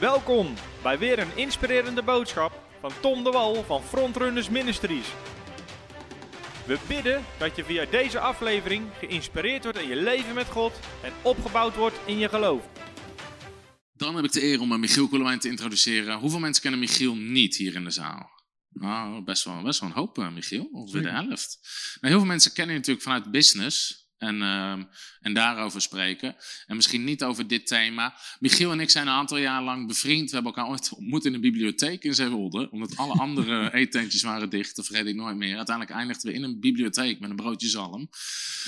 Welkom bij weer een inspirerende boodschap van Tom de Wal van Frontrunners Ministries. We bidden dat je via deze aflevering geïnspireerd wordt in je leven met God en opgebouwd wordt in je geloof. Dan heb ik de eer om eh, Michiel Koelewijn te introduceren. Hoeveel mensen kennen Michiel niet hier in de zaal? Nou, best wel, best wel een hoop, eh, Michiel. Ongeveer de helft. Nou, heel veel mensen kennen je natuurlijk vanuit business. En, ehm, en daarover spreken. En misschien niet over dit thema. Michiel en ik zijn een aantal jaar lang bevriend. We hebben elkaar ooit ontmoet in een bibliotheek in Zeewolde. Omdat alle andere eetentjes waren dicht. Dat vergeet ik nooit meer. Uiteindelijk eindigden we in een bibliotheek met een broodje zalm.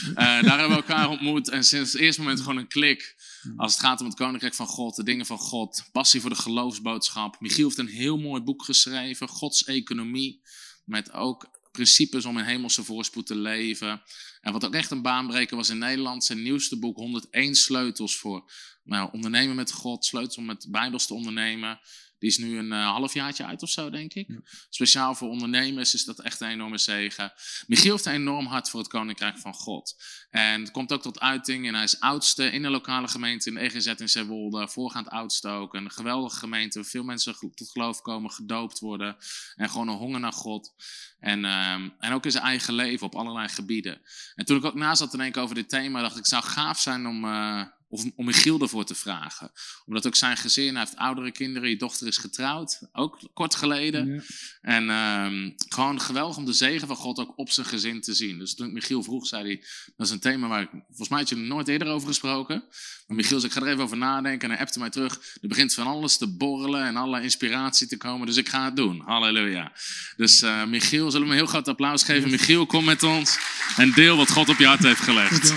Eh, daar hebben we elkaar ontmoet. En sinds het eerste moment gewoon een klik. Als het gaat om het koninkrijk van God, de dingen van God. Passie voor de geloofsboodschap. Michiel heeft een heel mooi boek geschreven. Gods economie. Met ook principes om in hemelse voorspoed te leven. En wat ook echt een baanbreker was in Nederland, zijn nieuwste boek 101 sleutels voor nou, ondernemen met God, sleutels om met Bijbels te ondernemen. Die is nu een uh, halfjaartje uit of zo, denk ik. Ja. Speciaal voor ondernemers is dat echt een enorme zegen. Michiel heeft een enorm hart voor het Koninkrijk van God. En het komt ook tot uiting. En hij is oudste in de lokale gemeente in EGZ in Zeewolde. Voorgaand oudste ook. Een geweldige gemeente. Veel mensen tot geloof komen, gedoopt worden. En gewoon een honger naar God. En, um, en ook in zijn eigen leven op allerlei gebieden. En toen ik ook na zat te denken over dit thema, dacht ik, het zou gaaf zijn om... Uh, of om Michiel ervoor te vragen. Omdat ook zijn gezin, hij heeft oudere kinderen, je dochter is getrouwd, ook kort geleden. Ja. En um, gewoon geweldig om de zegen van God ook op zijn gezin te zien. Dus toen ik Michiel vroeg, zei hij, dat is een thema waar ik, volgens mij had je er nooit eerder over gesproken. Maar Michiel zei, ik ga er even over nadenken en hij appte mij terug. Er begint van alles te borrelen en alle inspiratie te komen, dus ik ga het doen. Halleluja. Dus uh, Michiel, zullen we een heel groot applaus geven. Michiel, kom met ons en deel wat God op je hart heeft gelegd.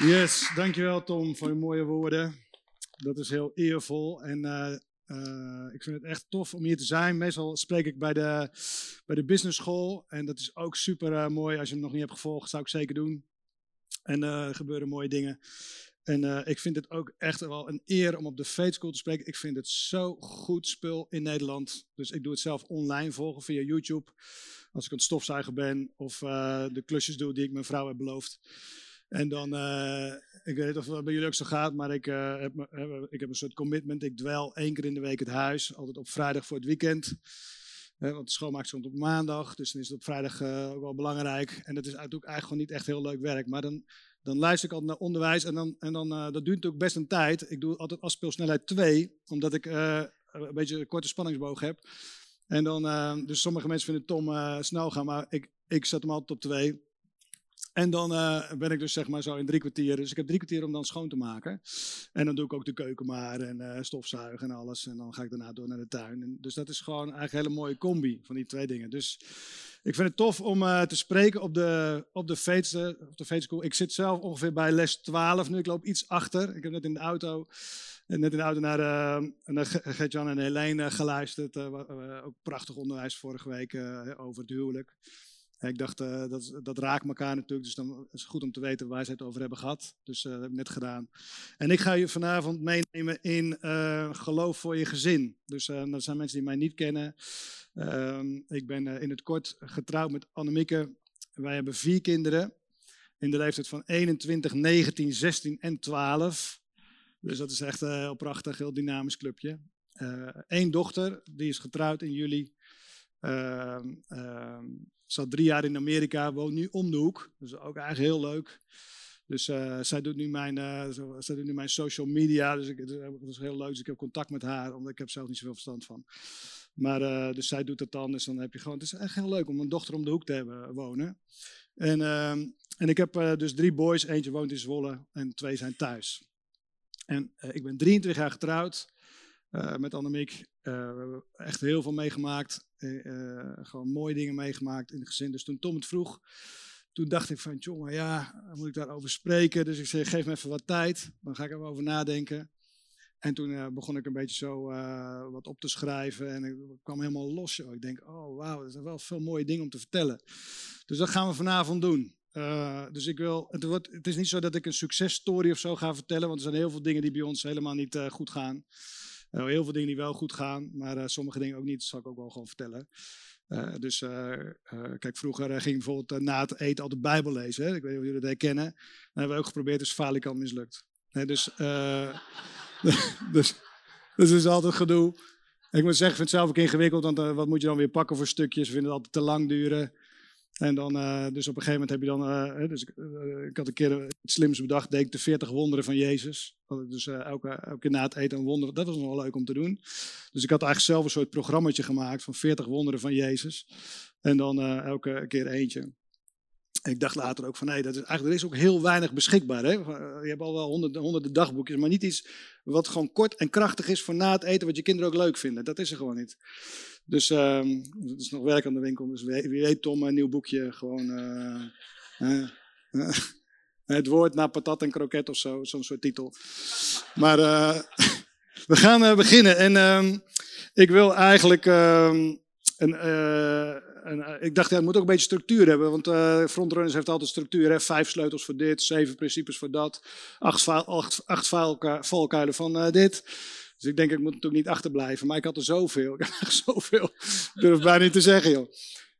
Yes, dankjewel Tom voor je mooie woorden. Dat is heel eervol en uh, uh, ik vind het echt tof om hier te zijn. Meestal spreek ik bij de, bij de business school en dat is ook super uh, mooi. Als je hem nog niet hebt gevolgd, zou ik zeker doen. En er gebeuren mooie dingen. En ik vind het ook echt wel een eer om op de Faith School te spreken. Ik vind het zo goed spul in Nederland. Dus ik doe het zelf online volgen via YouTube. Als ik aan het stofzuigen ben of de klusjes doe die ik mijn vrouw heb beloofd. En dan, uh, ik weet niet of het bij jullie ook zo gaat, maar ik, uh, heb, uh, ik heb een soort commitment. Ik dwel één keer in de week het huis, altijd op vrijdag voor het weekend. want de schoonmaak stond op maandag, dus dan is het op vrijdag ook wel belangrijk. En dat is natuurlijk eigenlijk niet echt heel leuk werk. Maar dan, dan luister ik altijd naar onderwijs en, dan, en dan, dat duurt ook best een tijd. Ik doe altijd afspeelsnelheid 2, omdat ik een beetje een korte spanningsboog heb. En dan, dus sommige mensen vinden Tom snel gaan, maar ik, ik zet hem altijd op 2. En dan uh, ben ik dus zeg maar zo in drie kwartier. Dus ik heb drie kwartier om dan schoon te maken. En dan doe ik ook de keuken maar en uh, stofzuigen en alles. En dan ga ik daarna door naar de tuin. Dus dat is gewoon eigenlijk een hele mooie combi van die twee dingen. Dus ik vind het tof om uh, te spreken op de, op de Fates, op de Fates School. Ik zit zelf ongeveer bij les 12 nu. Ik loop iets achter. Ik heb net in de auto, net in de auto naar, naar Gert-Jan en Helene geluisterd. ook prachtig onderwijs vorige week over het huwelijk. Ik dacht, uh, dat, dat raakt elkaar natuurlijk, dus dan is het goed om te weten waar ze het over hebben gehad. Dus uh, dat heb ik net gedaan. En ik ga je vanavond meenemen in uh, geloof voor je gezin. Dus dat zijn mensen die mij niet kennen. Ehm, ik ben in het kort getrouwd met Annemieke. Wij hebben vier kinderen in de leeftijd van 21, 19, 16 en 12. Dus dat is echt een heel prachtig, heel dynamisch clubje. Eén dochter, die is getrouwd in juli. Uh, uh, zat drie jaar in Amerika, woont nu om de hoek. Dus ook eigenlijk heel leuk. Dus uh, zij, doet nu mijn, uh, zij doet nu mijn social media. Dus dat is heel leuk. Dus ik heb contact met haar, omdat ik heb zelf niet zoveel verstand van. Maar dus zij doet het dan. Dus dan heb je gewoon. Het is echt heel leuk om een dochter om de hoek te hebben wonen. En, ehm, en ik heb dus drie boys. Eentje woont in Zwolle en twee zijn thuis. En ik ben 23 jaar getrouwd met Annemiek. Hebben echt heel veel meegemaakt. Uh, gewoon mooie dingen meegemaakt in het gezin. Dus toen Tom het vroeg, toen dacht ik van, jongen, ja, moet ik daarover spreken? Dus ik zei, geef me even wat tijd, dan ga ik er over nadenken. En toen uh, begon ik een beetje zo uh, wat op te schrijven en ik kwam helemaal los. Ik denk, oh wauw, er zijn wel veel mooie dingen om te vertellen. Dus dat gaan we vanavond doen. dus ik wil, het, wordt, het is niet zo dat ik een successtory of zo ga vertellen, want er zijn heel veel dingen die bij ons helemaal niet goed gaan. Uh, heel veel dingen die wel goed gaan, maar uh, sommige dingen ook niet. Dat zal ik ook wel gewoon vertellen. Uh, dus kijk, vroeger ging bijvoorbeeld na het eten altijd Bijbel lezen. Hè? Ik weet niet of jullie dat herkennen. Dat hebben we ook geprobeerd, dus falikant mislukt. Nee, dus dus, dus is altijd gedoe. Ik moet zeggen, ik vind het zelf ook ingewikkeld, want wat moet je dan weer pakken voor stukjes? We vinden het altijd te lang duren. En dan, uh, dus op een gegeven moment heb je dan, uh, dus ik, ik, had een keer het slimste bedacht, deed ik de 40 wonderen van Jezus. Dus elke, elke keer na het eten een wonder, dat was nog wel leuk om te doen. Dus ik had eigenlijk zelf een soort programmaatje gemaakt van 40 wonderen van Jezus. En dan elke keer eentje. Ik dacht later ook van nee, dat is, eigenlijk, er is ook heel weinig beschikbaar. Hè? Je hebt al wel honderden, honderden dagboekjes, maar niet iets wat gewoon kort en krachtig is voor na het eten, wat je kinderen ook leuk vinden. Dat is er gewoon niet. Dus uh, het is nog werk aan de winkel. Dus wie weet Tom, een nieuw boekje. Gewoon uh, uh, het woord naar patat en kroket of zo. Zo'n soort titel. Maar we gaan beginnen. En ehm, ik wil eigenlijk ehm, een, en, ik dacht, ja, het moet ook een beetje structuur hebben. Want uh, Frontrunners heeft altijd structuur. Hè? Vijf sleutels voor dit, zeven principes voor dat. Acht, acht, acht valkuilen van dit. Dus ik denk, ik moet natuurlijk niet achterblijven. Maar ik had er zoveel. Ik heb echt zoveel. Ik durf bijna niet te zeggen, joh.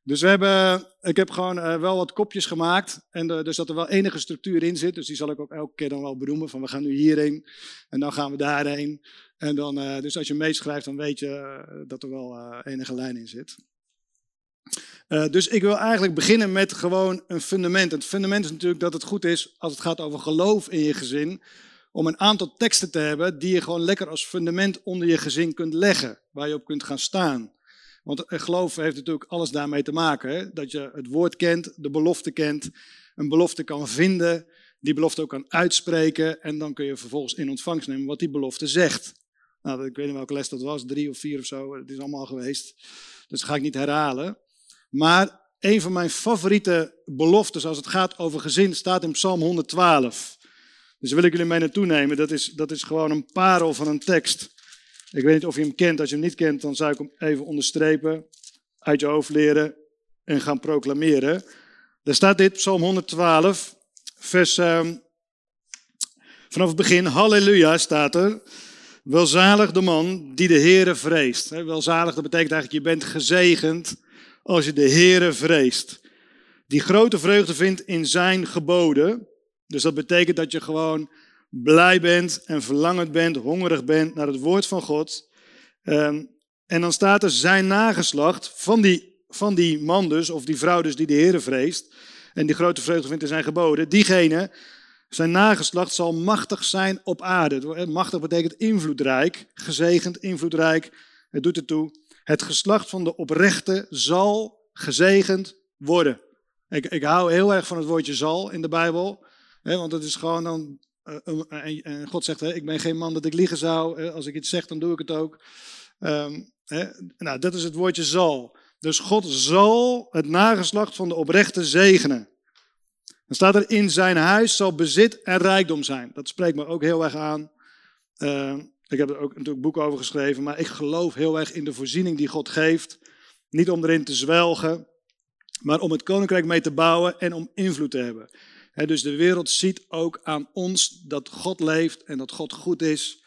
Dus we hebben, ik heb gewoon wel wat kopjes gemaakt. En dus dat er wel enige structuur in zit. Dus die zal ik ook elke keer dan wel benoemen. Van we gaan nu hierheen. En dan gaan we daarheen. En dan, dus als je meeschrijft, dan weet je dat er wel enige lijn in zit. Dus ik wil eigenlijk beginnen met gewoon een fundament. Het fundament is natuurlijk dat het goed is als het gaat over geloof in je gezin om een aantal teksten te hebben die je gewoon lekker als fundament onder je gezin kunt leggen, waar je op kunt gaan staan. Want geloof heeft natuurlijk alles daarmee te maken. Hè? Dat je het woord kent, de belofte kent, een belofte kan vinden, die belofte ook kan uitspreken en dan kun je vervolgens in ontvangst nemen wat die belofte zegt. Nou, ik weet niet welke les dat was, drie of vier of zo, het is allemaal geweest. Dus dat ga ik niet herhalen. Maar een van mijn favoriete beloftes als het gaat over gezin staat in Psalm 112. Dus wil ik jullie mee naartoe nemen. Dat is, dat is gewoon een parel van een tekst. Ik weet niet of je hem kent. Als je hem niet kent, dan zou ik hem even onderstrepen, uit je hoofd leren en gaan proclameren. Daar staat dit, Psalm 112, vers. Uh, vanaf het begin, Halleluja staat er. Welzalig de man die de Heere vreest. Welzalig, dat betekent eigenlijk, je bent gezegend als je de Heere vreest. Die grote vreugde vindt in zijn geboden. Dus dat betekent dat je gewoon blij bent en verlangend bent, hongerig bent naar het woord van God. Um, en dan staat er zijn nageslacht van die, van die man dus, of die vrouw dus die de Heer vreest. En die grote vreugde vindt in zijn geboden. Diegene, zijn nageslacht zal machtig zijn op aarde. Machtig betekent invloedrijk, gezegend, invloedrijk. Het doet ertoe. Het geslacht van de oprechte zal gezegend worden. Ik, ik hou heel erg van het woordje zal in de Bijbel want het is gewoon dan. En, God zegt: Ik ben geen man dat ik liegen zou. als ik iets zeg, dan doe ik het ook. Um, nou, dat is het woordje zal. Dus God zal het nageslacht van de oprechte zegenen. Dan staat er: In zijn huis zal bezit en rijkdom zijn. Dat spreekt me ook heel erg aan. Ik heb er ook natuurlijk boeken over geschreven. Maar ik geloof heel erg in de voorziening die God geeft. Niet om erin te zwelgen, maar om het koninkrijk mee te bouwen en om invloed te hebben dus de wereld ziet ook aan ons dat God leeft en dat God goed is.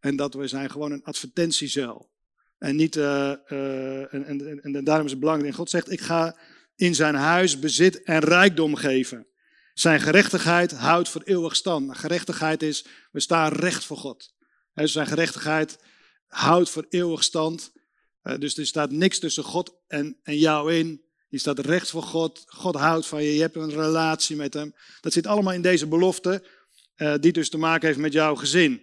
En dat we zijn gewoon een advertentiezel. En, niet, uh, uh, en, en, daarom is het belangrijk. God zegt, ik ga in zijn huis bezit en rijkdom geven. Zijn gerechtigheid houdt voor eeuwig stand. Gerechtigheid is, we staan recht voor God. Zijn gerechtigheid houdt voor eeuwig stand. Uh, dus er staat niks tussen God en, en jou in. Je staat recht voor God. God houdt van je. Je hebt een relatie met hem. Dat zit allemaal in deze belofte. Uh, die dus te maken heeft met jouw gezin.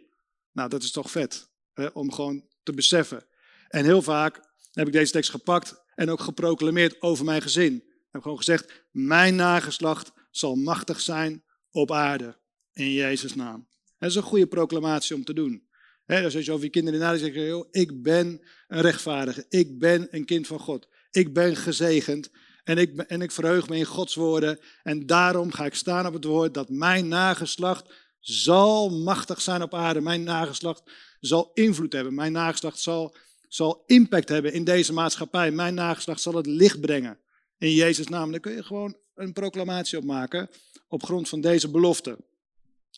Nou, dat is toch vet. Om gewoon te beseffen. En heel vaak heb ik deze tekst gepakt. En ook geproclameerd over mijn gezin. Ik heb gewoon gezegd. Mijn nageslacht zal machtig zijn op aarde. In Jezus' naam. Dat is een goede proclamatie om te doen. He, als je over je kinderen nadenkt, zeg je, ik ben een rechtvaardige. Ik ben een kind van God. Ik ben gezegend en ik, en ik verheug me in Gods woorden. En daarom ga ik staan op het woord dat mijn nageslacht zal machtig zijn op aarde. Mijn nageslacht zal invloed hebben. Mijn nageslacht zal, zal impact hebben in deze maatschappij. Mijn nageslacht zal het licht brengen. In Jezus' naam. Daar kun je gewoon een proclamatie op maken op grond van deze belofte.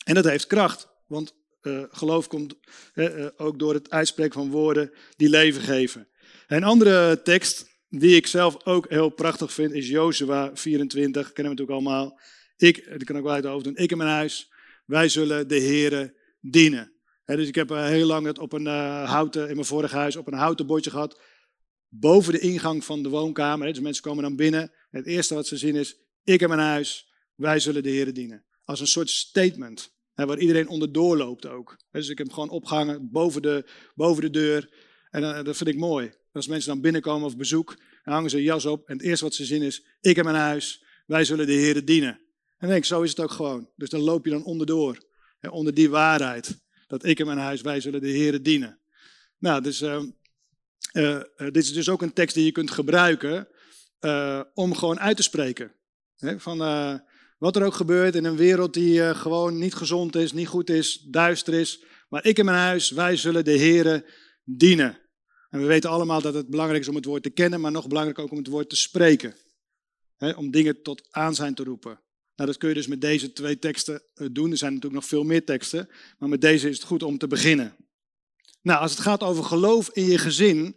En dat heeft kracht, want uh, geloof komt uh, ook door het uitspreken van woorden die leven geven. Een andere tekst die ik zelf ook heel prachtig vind, is Jozua 24. Kennen we natuurlijk allemaal. Ik, dat kan ik wel uit de hoofd doen. Ik en mijn huis, wij zullen de Here dienen. dus ik heb uh, heel lang het op een houten, in mijn vorige huis, op een houten bordje gehad. Boven de ingang van de woonkamer. Dus mensen komen dan binnen. Het eerste wat ze zien is, ik heb een huis, wij zullen de Heer dienen. Als een soort statement. Waar iedereen onderdoor loopt ook. Dus ik heb hem gewoon opgehangen boven de, boven de deur. En uh, dat vind ik mooi. Als mensen dan binnenkomen of bezoek, dan hangen ze een jas op. En het eerste wat ze zien is, ik heb een huis, wij zullen de Heer dienen. En denk ik, zo is het ook gewoon. Dus dan loop je dan onderdoor. Hè, onder die waarheid. Dat ik en mijn huis, wij zullen de Heer dienen. Nou, dus uh, uh, dit is dus ook een tekst die je kunt gebruiken om gewoon uit te spreken. Hè, van wat er ook gebeurt in een wereld die gewoon niet gezond is, niet goed is, duister is. Maar ik en mijn huis, wij zullen de Heer dienen. En we weten allemaal dat het belangrijk is om het woord te kennen, maar nog belangrijker ook om het woord te spreken. om dingen tot aanzijn te roepen. Nou, dat kun je dus met deze twee teksten eh, doen. Er zijn natuurlijk nog veel meer teksten, maar met deze is het goed om te beginnen. Nou, als het gaat over geloof in je gezin,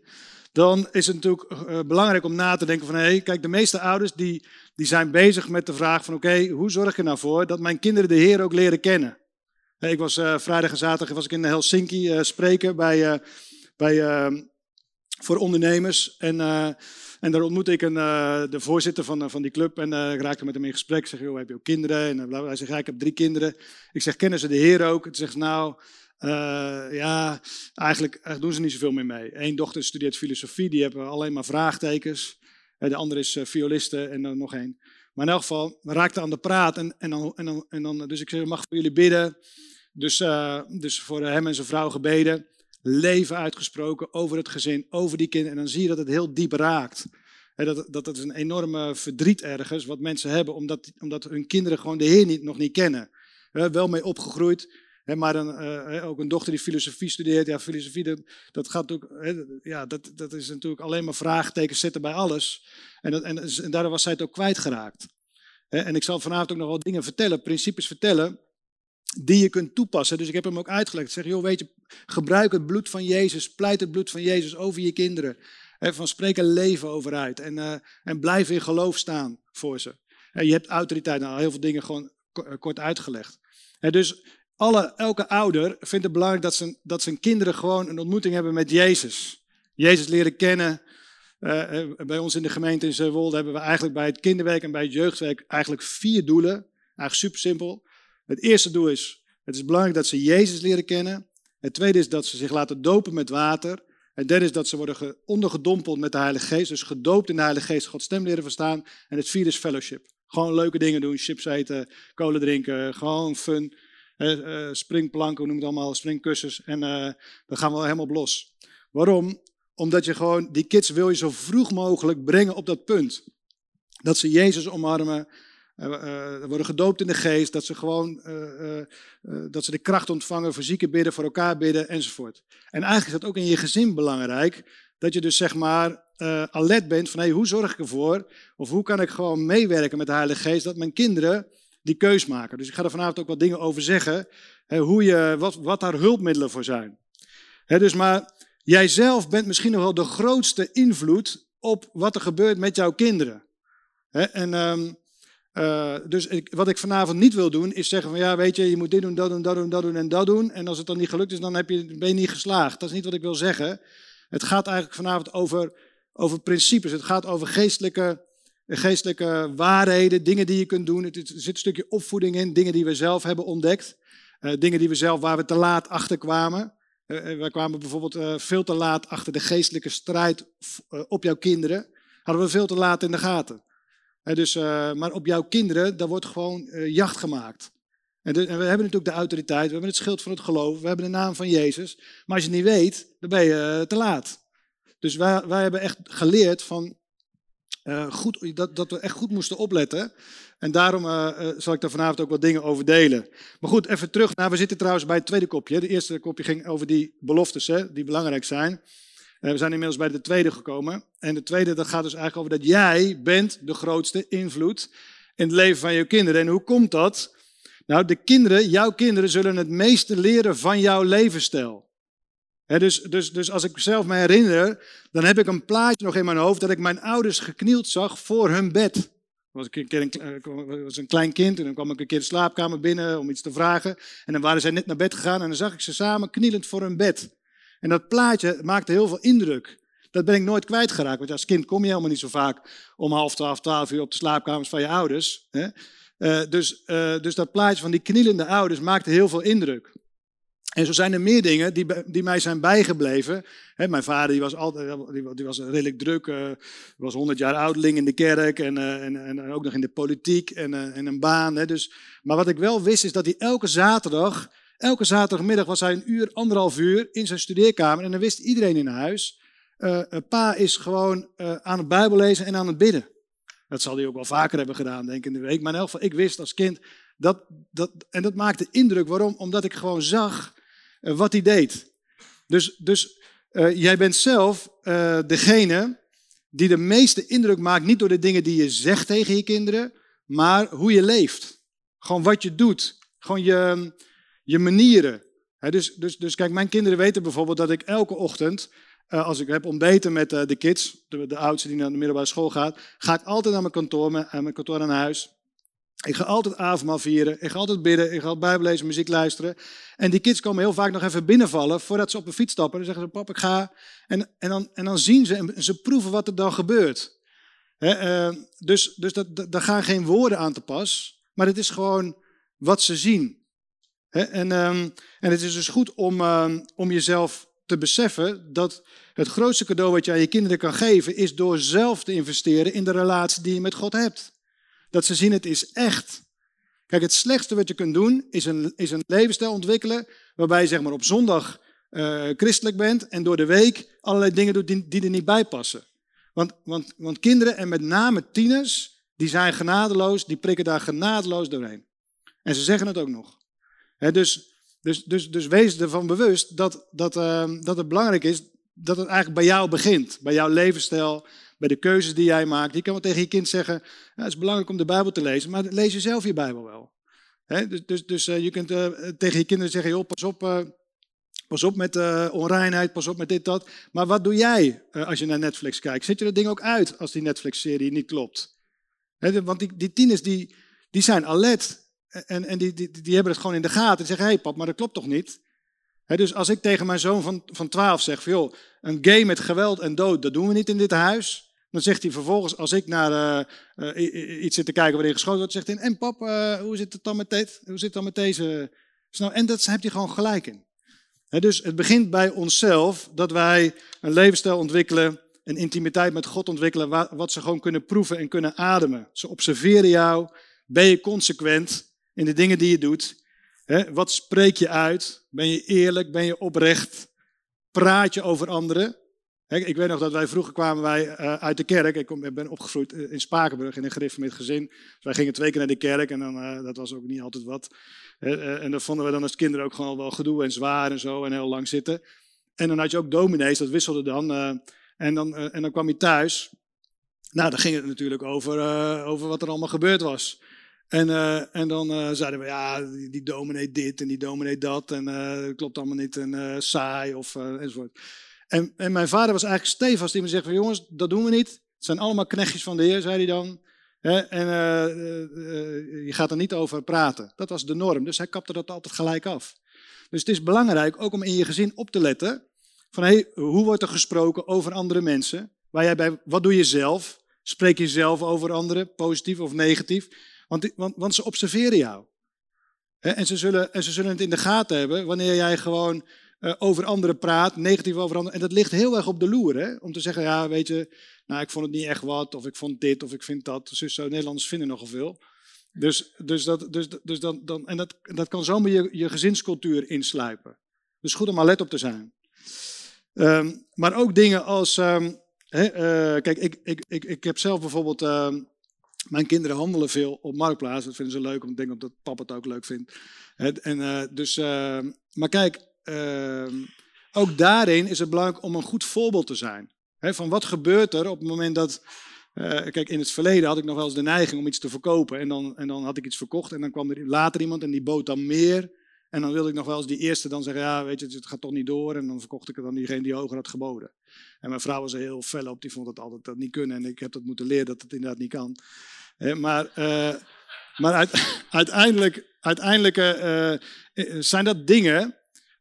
dan is het natuurlijk uh, belangrijk om na te denken van, hé, hey, kijk, de meeste ouders die, die zijn bezig met de vraag van, oké, hoe zorg ik er nou voor dat mijn kinderen de Heer ook leren kennen? Ik was uh, vrijdag en zaterdag was ik in Helsinki uh, spreken bij, bij, ehm, voor ondernemers en... En daar ontmoette ik een, de voorzitter van, van die club en uh, ik met hem in gesprek. Ik zeg, joh, heb je ook kinderen? En hij zegt, ja, ik heb drie kinderen. Ik zeg, kennen ze de Heer ook? Hij zegt, nou, ja, eigenlijk doen ze niet zoveel meer mee. Eén dochter studeert filosofie, die hebben alleen maar vraagtekens. de andere is violiste en dan nog één. Maar in elk geval, we raakten aan de praat en, en, dan, en, dan, en dan, dus ik zeg, mag voor jullie bidden. Dus, dus voor hem en zijn vrouw gebeden leven uitgesproken over het gezin, over die kinderen. En dan zie je dat het heel diep raakt. Dat, dat, dat is een enorme verdriet ergens wat mensen hebben, omdat, omdat hun kinderen gewoon de Heer niet, nog niet kennen. Wel mee opgegroeid, maar uh, ook een dochter die filosofie studeert. Ja, filosofie, dat, dat gaat natuurlijk, ja, dat, dat is natuurlijk alleen maar vraagtekens zetten bij alles. En, en, daardoor was zij het ook kwijtgeraakt. En ik zal vanavond ook nog wel dingen vertellen, principes vertellen die je kunt toepassen. Dus ik heb hem ook uitgelegd. Ik zeg, joh, weet je, gebruik het bloed van Jezus, pleit het bloed van Jezus over je kinderen. Van spreek er leven over uit en, uh, en blijf in geloof staan voor ze. Je hebt autoriteit, nou, heel veel dingen gewoon eh, kort uitgelegd. He, dus alle, elke ouder vindt het belangrijk dat zijn, dat kinderen gewoon een ontmoeting hebben met Jezus. Jezus leren kennen. Uh, bij ons in de gemeente in Zeewolde hebben we eigenlijk bij het kinderwerk en bij het jeugdwerk eigenlijk vier doelen. Eigenlijk super simpel. Het eerste doel is, het is belangrijk dat ze Jezus leren kennen. Het tweede is dat ze zich laten dopen met water. Het derde is dat ze worden ondergedompeld met de Heilige Geest. Dus gedoopt in de Heilige Geest, Gods stem leren verstaan. En het vierde is fellowship. Gewoon leuke dingen doen, chips eten, kolen drinken, gewoon fun. Uh, springplanken, we noemen het allemaal, springkussens. En uh, dan gaan we helemaal los. Waarom? Omdat je gewoon, die kids wil je zo vroeg mogelijk brengen op dat punt. Dat ze Jezus omarmen, uh, worden gedoopt in de geest, dat ze gewoon dat ze de kracht ontvangen voor zieken bidden, voor elkaar bidden enzovoort. En eigenlijk is dat ook in je gezin belangrijk, dat je dus zeg maar alert bent van hey, hoe zorg ik ervoor, of hoe kan ik gewoon meewerken met de Heilige Geest, dat mijn kinderen die keus maken. Dus ik ga er vanavond ook wat dingen over zeggen, hè, hoe je, wat, wat daar hulpmiddelen voor zijn. Hè, dus maar jij zelf bent misschien nog wel de grootste invloed op wat er gebeurt met jouw kinderen. Hè, en... Um, uh, dus ik, wat ik vanavond niet wil doen, is zeggen van ja, weet je, je moet dit doen, dat doen, dat doen, dat doen en dat doen. En als het dan niet gelukt is, dan heb je, ben je niet geslaagd. Dat is niet wat ik wil zeggen. Het gaat eigenlijk vanavond over, over principes. Het gaat over geestelijke, geestelijke waarheden, dingen die je kunt doen. Er zit een stukje opvoeding in, dingen die we zelf hebben ontdekt. Uh, dingen die we zelf, waar we te laat achter kwamen. Uh, wij kwamen bijvoorbeeld veel te laat achter de geestelijke strijd op jouw kinderen. Hadden we veel te laat in de gaten dus, maar op jouw kinderen, daar wordt gewoon jacht gemaakt. En, we hebben natuurlijk de autoriteit, we hebben het schild van het geloof, we hebben de naam van Jezus. Maar als je het niet weet, dan ben je te laat. Dus wij, wij hebben echt geleerd van, goed, dat, dat we echt goed moesten opletten. En daarom zal ik daar vanavond ook wat dingen over delen. Maar goed, even terug. Nou, we zitten trouwens bij het tweede kopje. De eerste kopje ging over die beloftes, hè, die belangrijk zijn. Eh, we zijn inmiddels bij de tweede gekomen. En de tweede, dat gaat dus eigenlijk over dat jij bent de grootste invloed in het leven van je kinderen. En hoe komt dat? Nou, de kinderen, jouw kinderen zullen het meeste leren van jouw levensstijl. Dus, dus, dus als ik zelf me herinner, dan heb ik een plaatje nog in mijn hoofd dat ik mijn ouders geknield zag voor hun bed. Ik een eh, was een klein kind en dan kwam ik een keer de slaapkamer binnen om iets te vragen. En dan waren zij net naar bed gegaan en dan zag ik ze samen knielend voor hun bed. En dat plaatje maakte heel veel indruk. Dat ben ik nooit kwijtgeraakt. Want als kind kom je helemaal niet zo vaak om half twaalf, twaalf uur op de slaapkamers van je ouders. Uh, dus, uh, dus dat plaatje van die knielende ouders maakte heel veel indruk. En zo zijn er meer dingen die, die mij zijn bijgebleven. mijn vader die was, altijd, die, was redelijk druk, uh, was 100 jaar ouderling in de kerk en, uh, en, en, ook nog in de politiek en, uh, en een baan. dus, maar wat ik wel wist is dat hij elke zaterdag, elke zaterdagmiddag was hij een uur, anderhalf uur in zijn studeerkamer. En dan wist iedereen in huis, pa is gewoon aan het bijbel lezen en aan het bidden. Dat zal hij ook wel vaker hebben gedaan, denk ik, in de week. Maar in elk geval, ik wist als kind, dat, dat, en dat maakte indruk. Waarom? Omdat ik gewoon zag wat hij deed. Dus, dus uh, jij bent zelf uh, degene die de meeste indruk maakt, niet door de dingen die je zegt tegen je kinderen, maar hoe je leeft. Gewoon wat je doet. Gewoon je, je manieren. Dus, dus, dus kijk, mijn kinderen weten bijvoorbeeld dat ik elke ochtend als ik heb ontbeten met de kids, de, de, oudste die naar de middelbare school gaat, ga ik altijd naar mijn kantoor, mijn, mijn kantoor aan huis. Ik ga altijd avondmaal vieren, ik ga altijd bidden, ik ga bijbel lezen, muziek luisteren. En die kids komen heel vaak nog even binnenvallen voordat ze op een fiets stappen. Dan zeggen ze, pap, ik ga. En, en, dan, en dan zien ze en ze proeven wat er dan gebeurt. He, uh, dus dus dat, daar gaan geen woorden aan te pas, maar het is gewoon wat ze zien. En, um, en het is dus goed om, um, om jezelf te beseffen dat het grootste cadeau wat je aan je kinderen kan geven, is door zelf te investeren in de relatie die je met God hebt. Dat ze zien het is echt. Kijk, het slechtste wat je kunt doen is een, is een levensstijl ontwikkelen waarbij je zeg maar, op zondag uh, christelijk bent en door de week allerlei dingen doet die, die er niet bij passen. Want, want, want kinderen en met name tieners, die zijn genadeloos, die prikken daar genadeloos doorheen. En ze zeggen het ook nog. Dus, dus, dus, dus wees ervan bewust dat, dat, uh, dat het belangrijk is dat het eigenlijk bij jou begint. Bij jouw levensstijl, bij de keuzes die jij maakt. Je kan wel tegen je kind zeggen, ja, het is belangrijk om de Bijbel te lezen, maar lees je zelf je Bijbel wel. Dus dus, dus uh, je kunt uh, tegen je kinderen zeggen, joh, pas op, uh, pas op met onreinheid, pas op met dit, dat. Maar wat doe jij als je naar Netflix kijkt? Zet je dat ding ook uit als die Netflix-serie niet klopt? Want die, die tieners die, die zijn alert en, en die, die, die hebben het gewoon in de gaten en zeggen, hé hey, pap, maar dat klopt toch niet? Dus als ik tegen mijn zoon van, van 12 zeg, van, joh, een game met geweld en dood, dat doen we niet in dit huis. Dan zegt hij vervolgens, als ik naar uh, uh, iets zit te kijken waarin geschoten wordt, zegt hij, en pap, uh, hoe zit het dan met, dit? hoe zit dan met deze? En dat heb hij gewoon gelijk in. Dus het begint bij onszelf dat wij een levensstijl ontwikkelen, een intimiteit met God ontwikkelen, wat ze gewoon kunnen proeven en kunnen ademen. Ze observeren jou, ben je consequent in de dingen die je doet. Wat spreek je uit? Ben je eerlijk? Ben je oprecht? Praat je over anderen? Ik weet nog dat wij vroeger kwamen wij uh, uit de kerk. Ik, ben opgegroeid eh, in Spakenburg in een gereformeerd gezin. Dus wij gingen twee keer naar de kerk en dan, uh, dat was ook niet altijd wat. En dat vonden we dan als kinderen ook gewoon wel gedoe en zwaar en zo en heel lang zitten. En dan had je ook dominees, dat wisselde dan. en, dan en dan kwam je thuis. Nou, dan ging het natuurlijk over, over wat er allemaal gebeurd was. En, en dan zeiden we, ja, die, dominee dit en die dominee dat. En dat klopt allemaal niet. En saai of enzovoort. En, en mijn vader was eigenlijk stevast. Die me zegt van, jongens, dat doen we niet. Het zijn allemaal knechtjes van de Heer, zei hij dan. En je gaat er niet over praten. Dat was de norm. Dus hij kapte dat altijd gelijk af. Dus het is belangrijk ook om in je gezin op te letten. Van, hey, hoe wordt er gesproken over andere mensen? Waar jij bij, wat doe je zelf? Spreek je zelf over anderen, positief of negatief? Want, want, want ze observeren jou. En ze, zullen, en ze zullen het in de gaten hebben wanneer jij gewoon uh, over anderen praat, negatief over anderen. En dat ligt heel erg op de loer. Hè? Om te zeggen, ja, weet je, nou, ik vond het niet echt wat, of ik vond dit, of ik vind dat. Dus zo, Nederlanders vinden nogal veel. Dus, dus, dat, dus, dus dan, dan, en dat, dat kan zomaar je, je gezinscultuur insluipen. Dus goed om alert op te zijn. Um, maar ook dingen als, hè, uh, kijk, ik, ik, ik, ik heb zelf bijvoorbeeld... Um, mijn kinderen handelen veel op Marktplaats. Dat vinden ze leuk, omdat ik denk dat papa het ook leuk vindt. En, dus, maar kijk, uh, ook daarin is het belangrijk om een goed voorbeeld te zijn. Van wat gebeurt er op het moment dat. kijk, in het verleden had ik nog wel eens de neiging om iets te verkopen. En dan, en dan had ik iets verkocht. En dan kwam er later iemand en die bood dan meer. En dan wilde ik nog wel eens die eerste dan zeggen, ja, weet je, het gaat toch niet door. En dan verkocht ik het dan diegene die hoger had geboden. En mijn vrouw was er heel fel op, die vond het altijd dat niet kunnen. En ik heb dat moeten leren dat het inderdaad niet kan. Maar uh, maar uit, uiteindelijk, uiteindelijk uh, zijn dat dingen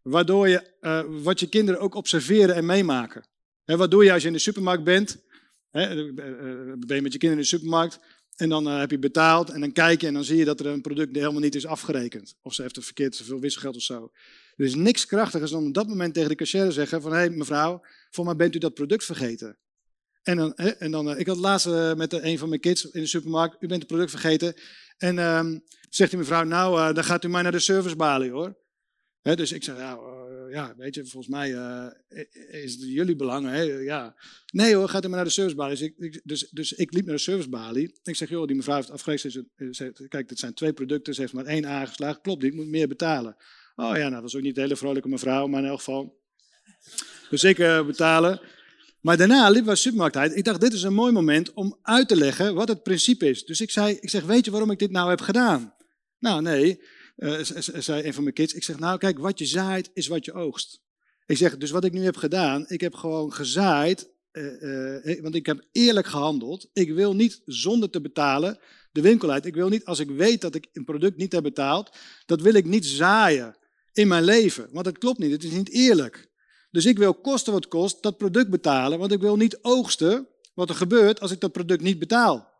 waardoor je, uh, wat je kinderen ook observeren en meemaken. Wat doe je als je in de supermarkt bent? Hè, ben je met je kinderen in de supermarkt en dan heb je betaald en dan kijk je en dan zie je dat er een product helemaal niet is afgerekend. Of ze heeft het verkeerd zoveel wisselgeld of zo. Er is niks krachtigers dan op dat moment tegen de cashier zeggen van hé hey, mevrouw, voor mij bent u dat product vergeten. En dan, en dan ik had laatst met een van mijn kids in de supermarkt, u bent het product vergeten. En um, zegt die mevrouw, nou, dan gaat u maar naar de servicebalie hoor. Dus ik zeg, ja, uh, ja, weet je, volgens mij uh, is het jullie belang. Hè? Ja. Nee hoor, gaat u maar naar de servicebalie. Dus dus, dus ik liep naar de servicebalie. Ik zeg, joh, die mevrouw heeft afgerekend. Kijk, dit zijn twee producten, ze heeft maar één aangeslagen. Klopt, ik moet meer betalen. Oh ja, nou, dat was ook niet een hele vrolijke mevrouw, maar in elk geval. Dus ik betalen. Maar daarna liepen we de supermarkt uit. Ik dacht, dit is een mooi moment om uit te leggen wat het principe is. Dus ik zei, ik zeg, weet je waarom ik dit nou heb gedaan? Nou, nee, uh, zei een van mijn kids. Ik zeg, nou kijk, wat je zaait is wat je oogst. Ik zeg, dus wat ik nu heb gedaan, ik heb gewoon gezaaid, uh, uh, want ik heb eerlijk gehandeld. Ik wil niet zonder te betalen de winkel uit. Ik wil niet, als ik weet dat ik een product niet heb betaald, dat wil ik niet zaaien in mijn leven. Want dat klopt niet, het is niet eerlijk. Dus ik wil kosten wat kost dat product betalen, want ik wil niet oogsten wat er gebeurt als ik dat product niet betaal.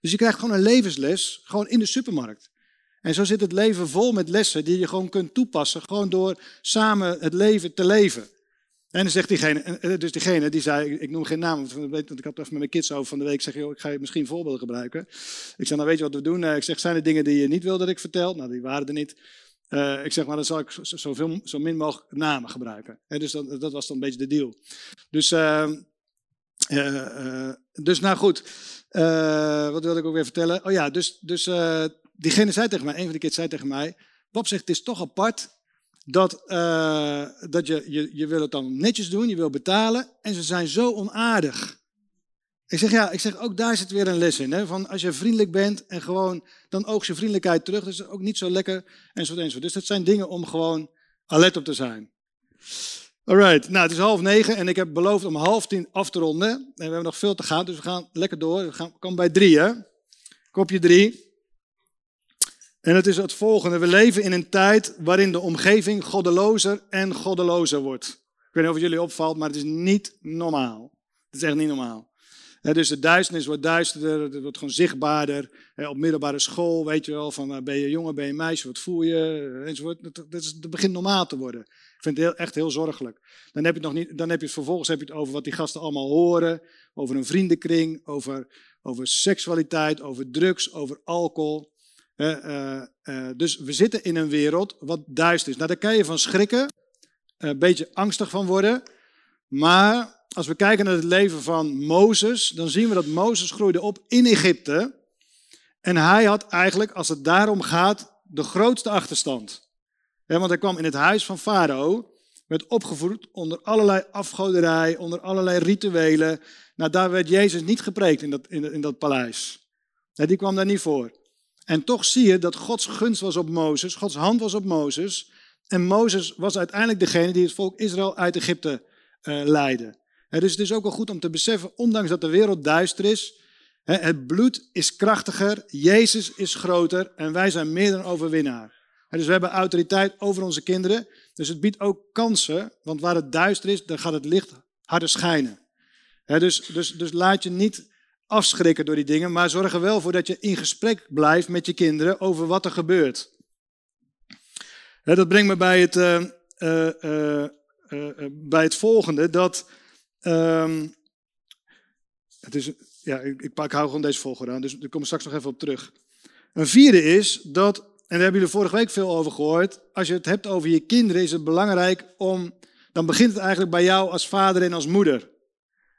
Dus je krijgt gewoon een levensles, gewoon in de supermarkt. En zo zit het leven vol met lessen die je gewoon kunt toepassen, gewoon door samen het leven te leven. En dan zegt diegene, eh, dus diegene die zei, ik noem geen naam, want ik had het even met mijn kids over van de week, ik zeg, joh, ik ga je misschien voorbeelden gebruiken. Ik zeg, nou weet je wat we doen? Eh, ik zeg, zijn er dingen die je niet wil dat ik vertel? Nou, die waren er niet. Uh, ik zeg maar, dan zal ik zoveel, zo min mogelijk namen gebruiken. dus dat, dat, was dan een beetje de deal. Dus, uh, dus nou goed, wat wilde ik ook weer vertellen? Oh ja, dus, dus diegene zei tegen mij, een van de kids zei tegen mij, Bob zegt, het is toch apart dat, dat je, je, je wil het dan netjes doen, je wil betalen en ze zijn zo onaardig. Ik zeg ja, ik zeg ook daar zit weer een les in. Hè? Van als je vriendelijk bent en gewoon, dan oogst je vriendelijkheid terug. Is ook niet zo lekker enzovoort enzovoort. Dus dat zijn dingen om gewoon alert op te zijn. Alright, nou het is half negen en ik heb beloofd om half tien af te ronden. En we hebben nog veel te gaan, dus we gaan lekker door. We gaan, komen bij drie hè. Kopje drie. En het is het volgende. We leven in een tijd waarin de omgeving goddelozer en goddelozer wordt. Ik weet niet of het jullie opvalt, maar het is niet normaal. Het is echt niet normaal dus de duisternis wordt duisterder, het wordt gewoon zichtbaarder. op middelbare school weet je wel, van eh, ben je jongen, ben je meisje, wat voel je, enzovoort. Dat, is, begint normaal te worden. Ik vind het heel, echt heel zorgelijk. Dan heb je het, nog niet, dan heb je het vervolgens heb je het over wat die gasten allemaal horen, over een vriendenkring, over, over seksualiteit, over drugs, over alcohol. Uh, uh, dus we zitten in een wereld wat duister is. Nou, daar kan je van schrikken, een beetje angstig van worden. Maar als we kijken naar het leven van Mozes, dan zien we dat Mozes groeide op in Egypte. En hij had eigenlijk, als het daarom gaat, de grootste achterstand. want hij kwam in het huis van Farao, werd opgevoed onder allerlei afgoderij, onder allerlei rituelen. Nou, daar werd Jezus niet gepreekt in dat, in, in dat paleis. die kwam daar niet voor. En toch zie je dat Gods gunst was op Mozes, Gods hand was op Mozes. En Mozes was uiteindelijk degene die het volk Israël uit Egypte uh, leidde dus het is ook wel goed om te beseffen, ondanks dat de wereld duister is, het bloed is krachtiger, Jezus is groter en wij zijn meer dan overwinnaar. Dus we hebben autoriteit over onze kinderen. Dus het biedt ook kansen, want waar het duister is, dan gaat het licht harder schijnen. Dus, dus, dus laat je niet afschrikken door die dingen, maar zorg er wel voor dat je in gesprek blijft met je kinderen over wat er gebeurt. Dat brengt me bij het, uh, uh, uh, bij het volgende, dat Um, het is, ja, ik, ik, ik, hou gewoon deze volgorde aan, dus daar kom ik straks nog even op terug. Een vierde is dat, en daar hebben jullie vorige week veel over gehoord, als je het hebt over je kinderen is het belangrijk om, dan begint het eigenlijk bij jou als vader en als moeder.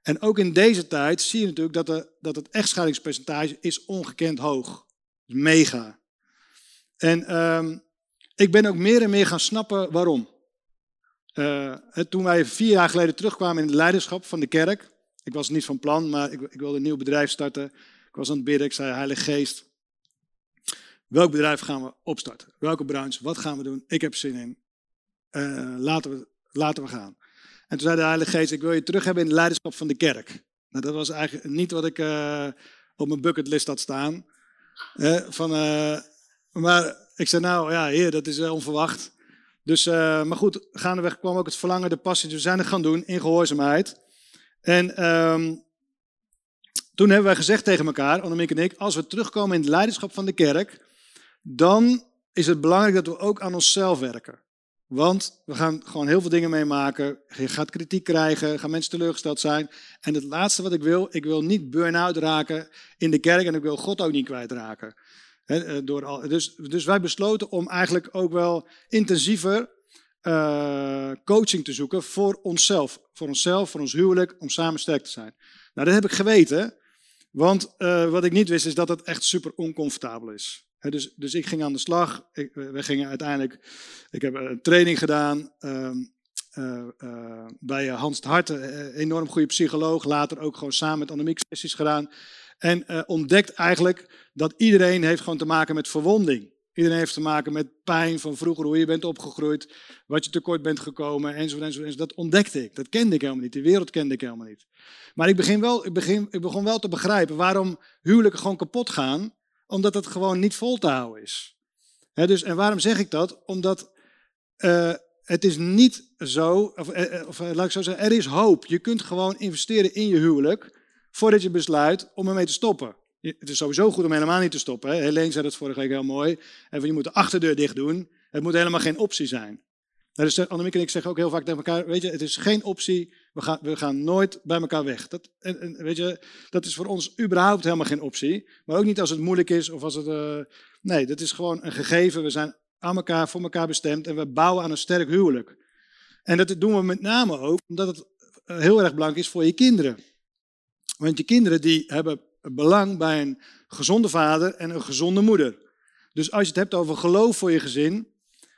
En ook in deze tijd zie je natuurlijk dat, de, dat het echtscheidingspercentage is ongekend hoog. Mega. En um, ik ben ook meer en meer gaan snappen waarom. Uh, toen wij vier jaar geleden terugkwamen in het leiderschap van de kerk. Ik was niet van plan, maar ik, ik wilde een nieuw bedrijf starten. Ik was aan het bidden. Ik zei, Heilige Geest, welk bedrijf gaan we opstarten? Welke branche? Wat gaan we doen? Ik heb zin in. Uh, laten, we, laten we gaan. En toen zei de Heilige Geest, ik wil je terug hebben in het leiderschap van de kerk. Nou, dat was eigenlijk niet wat ik, uh, op mijn bucketlist had staan. van, maar ik zei, nou ja, heer, dat is onverwacht. Dus, maar goed, gaandeweg kwam ook het verlangen, de passie. Dus we zijn het gaan doen in gehoorzaamheid. En um, toen hebben wij gezegd tegen elkaar, Annemiek en ik, als we terugkomen in het leiderschap van de kerk, dan is het belangrijk dat we ook aan onszelf werken. Want we gaan gewoon heel veel dingen meemaken. Je gaat kritiek krijgen, gaan mensen teleurgesteld zijn. En het laatste wat ik wil, ik wil niet burn-out raken in de kerk en ik wil God ook niet kwijtraken. Eh, door al, dus, dus wij besloten om eigenlijk ook wel intensiever uh, coaching te zoeken voor onszelf. Voor onszelf, voor ons huwelijk, om samen sterk te zijn. Nou, dat heb ik geweten. Want uh, wat ik niet wist is dat het echt super oncomfortabel is. Dus, dus ik ging aan de slag. Ik, we gingen uiteindelijk. Ik heb een training gedaan uh, uh, bij Hans de Hart, enorm goede psycholoog. Later ook gewoon samen met Annemiek sessies gedaan. En ontdekt eigenlijk dat iedereen heeft gewoon te maken met verwonding. Iedereen heeft te maken met pijn van vroeger, hoe je bent opgegroeid, wat je tekort bent gekomen, enzovoort, enzovoort, enzovoort. Dat ontdekte ik. Dat kende ik helemaal niet. Die wereld kende ik helemaal niet. Maar ik, begin wel, ik, begin, ik begon wel te begrijpen waarom huwelijken gewoon kapot gaan. Omdat het gewoon niet vol te houden is. dus, en waarom zeg ik dat? Omdat uh, het is niet zo, of, uh, of laat ik zo zeggen, er is hoop. Je kunt gewoon investeren in je huwelijk voordat je besluit om ermee te stoppen. Het is sowieso goed om helemaal niet te stoppen. Hè? Helene zei dat vorige week heel mooi. En je moet de achterdeur dicht doen. Het moet helemaal geen optie zijn. Dus Annemiek en ik zeggen ook heel vaak tegen elkaar, weet je, het is geen optie, we gaan, we gaan nooit bij elkaar weg. Dat, en, weet je, dat is voor ons überhaupt helemaal geen optie. Maar ook niet als het moeilijk is of als het... Uh, nee, dat is gewoon een gegeven. We zijn aan elkaar, voor elkaar bestemd en we bouwen aan een sterk huwelijk. En dat doen we met name ook omdat het eh, heel erg belangrijk is voor je kinderen. Want je kinderen die hebben belang bij een gezonde vader en een gezonde moeder. Dus als je het hebt over geloof voor je gezin,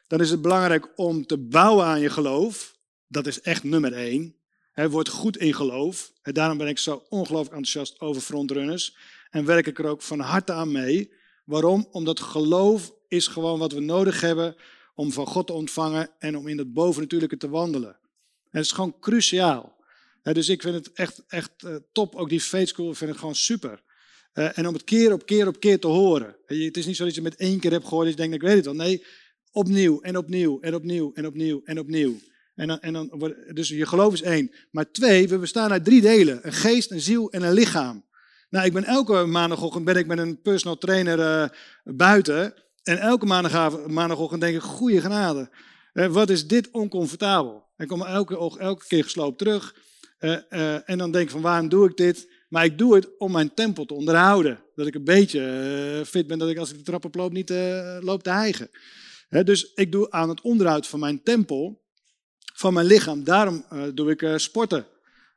dan is het belangrijk om te bouwen aan je geloof. Dat is echt nummer één. He, word goed in geloof. En daarom ben ik zo ongelooflijk enthousiast over frontrunners. En werk ik er ook van harte aan mee. Waarom? Omdat geloof is gewoon wat we nodig hebben om van God te ontvangen en om in het bovennatuurlijke te wandelen. En het is gewoon cruciaal dus ik vind het echt, echt uh, top. Ook die faith school, ik vind het gewoon super. Uh, en om het keer op keer op keer te horen. Het is niet zo dat je met één keer hebt gehoord dat je denkt, ik weet het wel. Nee, opnieuw en opnieuw en opnieuw en opnieuw en opnieuw. En dan, en dan, dus je geloof is één. Maar twee, we bestaan uit drie delen. Een geest, een ziel en een lichaam. Nou, ik ben elke maandagochtend ben ik met een personal trainer uh, buiten. En elke maandag, maandagochtend denk ik, goede genade. Uh, wat is dit oncomfortabel? Ik kom elke, elke keer gesloopt terug. Uh, en dan denk ik van waarom doe ik dit? Maar ik doe het om mijn tempel te onderhouden. Dat ik een beetje fit ben, dat ik als ik de trap oploop niet loop te hijgen. Dus ik doe aan het onderhoud van mijn tempel, van mijn lichaam. Daarom doe ik sporten.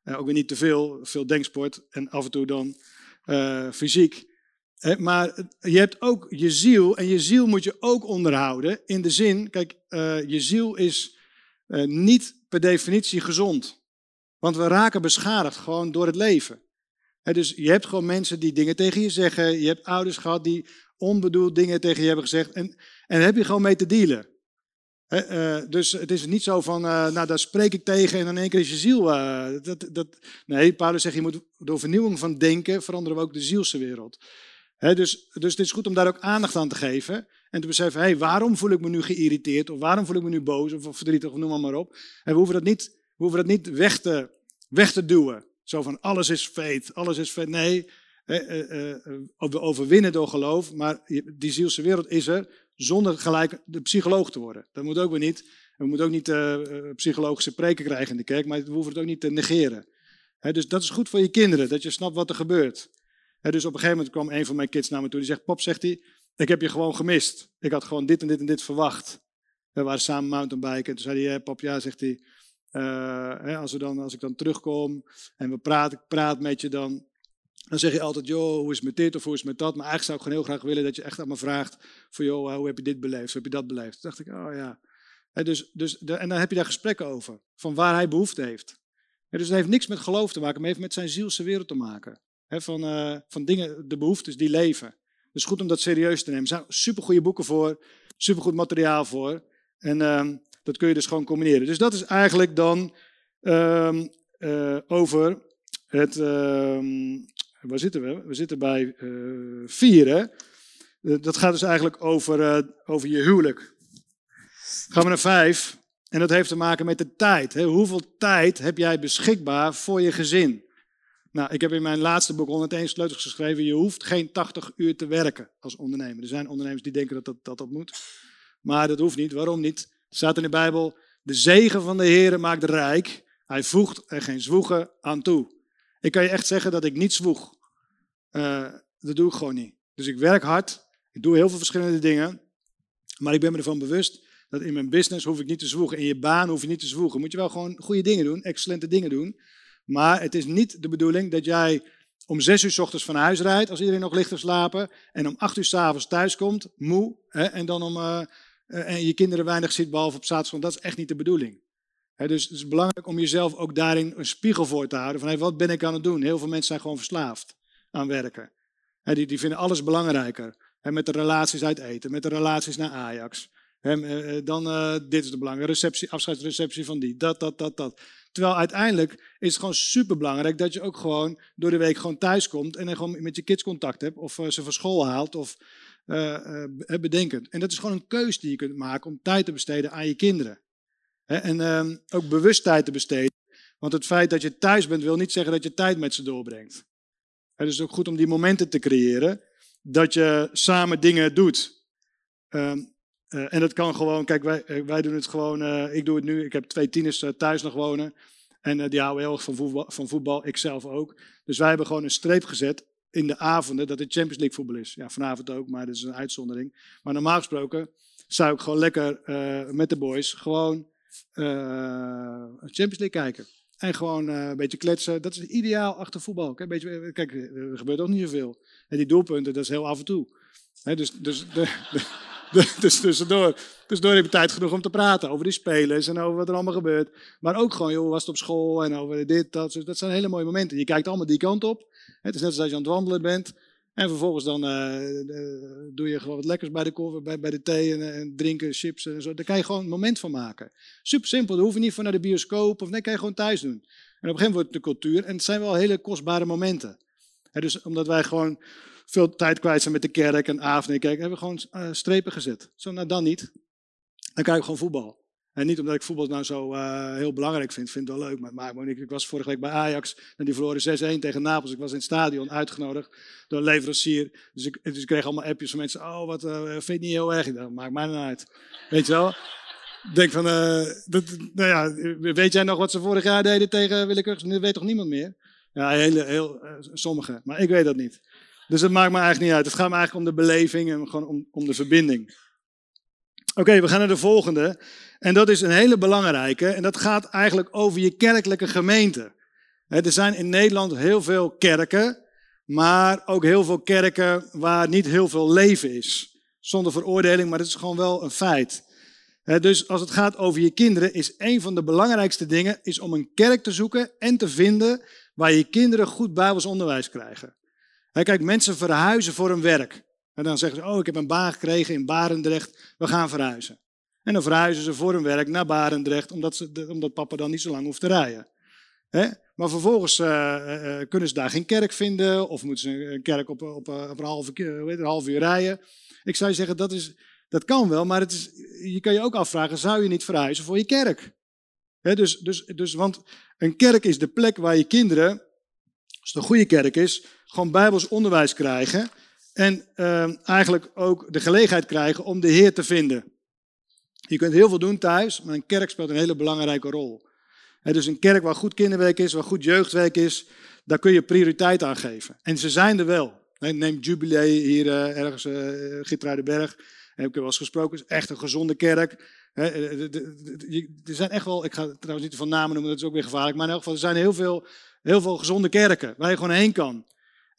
ook weer niet te veel, veel denksport en af en toe dan fysiek. maar je hebt ook je ziel en je ziel moet je ook onderhouden. In de zin, kijk, je ziel is niet per definitie gezond. Want we raken beschadigd gewoon door het leven. dus je hebt gewoon mensen die dingen tegen je zeggen. Je hebt ouders gehad die onbedoeld dingen tegen je hebben gezegd. En, en daar heb je gewoon mee te dealen. Uh, dus het is niet zo van, uh, nou daar spreek ik tegen en in één keer is je ziel. Uh, dat, dat, nee, Paulus zegt, je moet door vernieuwing van denken veranderen we ook de zielse wereld. dus, dus het is goed om daar ook aandacht aan te geven. En te beseffen, hey, waarom voel ik me nu geïrriteerd? Of waarom voel ik me nu boos? Of verdrietig, of noem maar, maar op. En we hoeven dat niet we hoeven dat niet weg te, weg te duwen. Zo van alles is feit, alles is feit. Nee, eh, eh, eh, we overwinnen door geloof, maar die zielse wereld is er zonder gelijk de psycholoog te worden. Dat moet ook weer niet. We moeten ook niet psychologische preken krijgen in de kerk, maar we hoeven het ook niet te negeren. dus dat is goed voor je kinderen, dat je snapt wat er gebeurt. dus op een gegeven moment kwam een van mijn kids naar me toe. Die zegt, pap, zegt hij, ik heb je gewoon gemist. Ik had gewoon dit en dit en dit verwacht. We waren samen mountainbiken. Toen zei hij, pap, ja, zegt hij, als, we dan, als ik dan terugkom en we praten, ik praat met je, dan, dan zeg je altijd, joh, hoe is het met dit of hoe is het met dat? Maar eigenlijk zou ik gewoon heel graag willen dat je echt aan me vraagt, van joh, hoe heb je dit beleefd, hoe heb je dat beleefd? Toen dacht ik, oh ja. dus, dus, de, en dan heb je daar gesprekken over, van waar hij behoefte heeft. dus het heeft niks met geloof te maken, maar heeft met zijn zielse wereld te maken. van, uh, van dingen, de behoeftes die leven. Dus goed om dat serieus te nemen. Er zijn supergoeie boeken voor, supergoed materiaal voor. En uh, dat kun je dus gewoon combineren. Dus dat is eigenlijk dan um, uh, over het, um, waar zitten we? We zitten bij eh, vier, hè? Eh, dat gaat dus eigenlijk over, eh, over je huwelijk. Gaan we naar vijf. En dat heeft te maken met de tijd. Hè? Hoeveel tijd heb jij beschikbaar voor je gezin? Nou, ik heb in mijn laatste boek 101 sleutels geschreven. Je hoeft geen 80 uur te werken als ondernemer. Er zijn ondernemers die denken dat dat, dat, moet. Maar dat hoeft niet. Waarom niet? Er staat in de Bijbel: De zegen van de Heer maakt rijk. Hij voegt er geen zwoegen aan toe. Ik kan je echt zeggen dat ik niet zwoeg. Uh, dat doe ik gewoon niet. Dus ik werk hard. Ik doe heel veel verschillende dingen. Maar ik ben me ervan bewust dat in mijn business hoef ik niet te zwoegen. In je baan hoef je niet te zwoegen. Moet je wel gewoon goede dingen doen, excellente dingen doen. Maar het is niet de bedoeling dat jij om zes uur s ochtends van huis rijdt, als iedereen nog ligt te slapen, en om acht uur s avonds thuis komt, moe, hè, en dan om, uh, en je kinderen weinig ziet, behalve op zaterdag. Dat is echt niet de bedoeling. Dus het is belangrijk om jezelf ook daarin een spiegel voor te houden. Van wat ben ik aan het doen? Heel veel mensen zijn gewoon verslaafd aan werken. Die, die vinden alles belangrijker. Hè, met de relaties uit eten, met de relaties naar Ajax. Hè, dan, uh, dit is de belangrijke receptie, afscheidsreceptie van die, dat, dat, dat, dat. Terwijl uiteindelijk is het gewoon super belangrijk dat je ook gewoon door de week gewoon thuis komt en dan gewoon met je kids contact hebt of ze van school haalt of bedenkend. En dat is gewoon een keus die je kunt maken om tijd te besteden aan je kinderen. En ehm, ook bewust tijd te besteden. Want het feit dat je thuis bent wil niet zeggen dat je tijd met ze doorbrengt. Het is ook goed om die momenten te creëren dat je samen dingen doet. Um, uh, en dat kan gewoon, kijk, wij, wij doen het gewoon, uh, ik doe het nu, ik heb twee tieners thuis nog wonen. En die houden heel erg van voetbal, van voetbal, ik zelf ook. Dus wij hebben gewoon een streep gezet in de avonden dat het Champions League voetbal is. Ja, vanavond ook, maar dat is een uitzondering. Maar normaal gesproken zou ik gewoon lekker met de boys gewoon Champions League kijken. En gewoon een beetje kletsen. Dat is ideaal achter voetbal. Kijk, beetje, er gebeurt ook niet zoveel. En die doelpunten, dat is heel af en toe. dus dus de, de dus tussendoor, heb je tijd genoeg om te praten over die spelers en over wat er allemaal gebeurt. Maar ook gewoon, joh, was het op school en over dit, dat. Dus dat zijn hele mooie momenten. Je kijkt allemaal die kant op. Het is net zoals je aan het wandelen bent. En vervolgens dan uh, doe je gewoon wat lekkers bij de, koffer, bij, bij de thee en, en, drinken, chips en zo. Daar kan je gewoon een moment van maken. Super simpel, daar hoef je niet voor naar de bioscoop of nee, kan je gewoon thuis doen. En op een gegeven moment wordt het de cultuur en het zijn wel hele kostbare momenten. Dus omdat wij gewoon veel tijd kwijt zijn met de kerk en avond. Kijk, hebben we gewoon uh, strepen gezet. Zo, nou dan niet. Dan kijk ik gewoon voetbal. En niet omdat ik voetbal nou zo uh, heel belangrijk vind. vind het wel leuk. Maar, ik, was vorige week bij Ajax. En die verloren 6-1 tegen Napels. Ik was in het stadion uitgenodigd door een leverancier. Dus ik, dus ik kreeg allemaal appjes van mensen. Oh, wat uh, vind je niet heel erg? Dacht, maakt mij nou uit. Weet je wel? denk van, dat, nou ja, weet jij nog wat ze vorig jaar deden tegen Willekeurig? Dat weet toch niemand meer? Ja, heel, heel, sommige. Maar ik weet dat niet. Dus het maakt me eigenlijk niet uit. Het gaat me eigenlijk om de beleving en gewoon om, om de verbinding. Oké, we gaan naar de volgende. En dat is een hele belangrijke. En dat gaat eigenlijk over je kerkelijke gemeente. Er zijn in Nederland heel veel kerken, maar ook heel veel kerken waar niet heel veel leven is. Zonder veroordeling, maar het is gewoon wel een feit. Dus als het gaat over je kinderen, is een van de belangrijkste dingen is om een kerk te zoeken en te vinden waar je kinderen goed Bijbels onderwijs krijgen. Kijk, mensen verhuizen voor hun werk. En dan zeggen ze, oh, ik heb een baan gekregen in Barendrecht, we gaan verhuizen. En dan verhuizen ze voor hun werk naar Barendrecht, omdat, ze, omdat papa dan niet zo lang hoeft te rijden. Maar vervolgens uh, uh, kunnen ze daar geen kerk vinden, of moeten ze een kerk op, op, op een, half, een half uur rijden. Ik zou je zeggen, dat, is, dat kan wel, maar het is, je kan je ook afvragen, zou je niet verhuizen voor je kerk? dus, dus, dus, want een kerk is de plek waar je kinderen, als het een goede kerk is, gewoon bijbels onderwijs krijgen. En uh, eigenlijk ook de gelegenheid krijgen om de Heer te vinden. Je kunt heel veel doen thuis, maar een kerk speelt een hele belangrijke rol. Dus een kerk waar goed kinderwerk is, waar goed jeugdwerk is, daar kun je prioriteit aan geven. En ze zijn er wel. neem Jubilee hier uh, ergens, uh, Gitruidenberg. Heb ik er wel eens gesproken. is echt een gezonde kerk. er zijn echt wel, ik ga trouwens niet van namen noemen, dat is ook weer gevaarlijk. Maar in elk geval, er zijn heel veel, heel veel gezonde kerken waar je gewoon heen kan.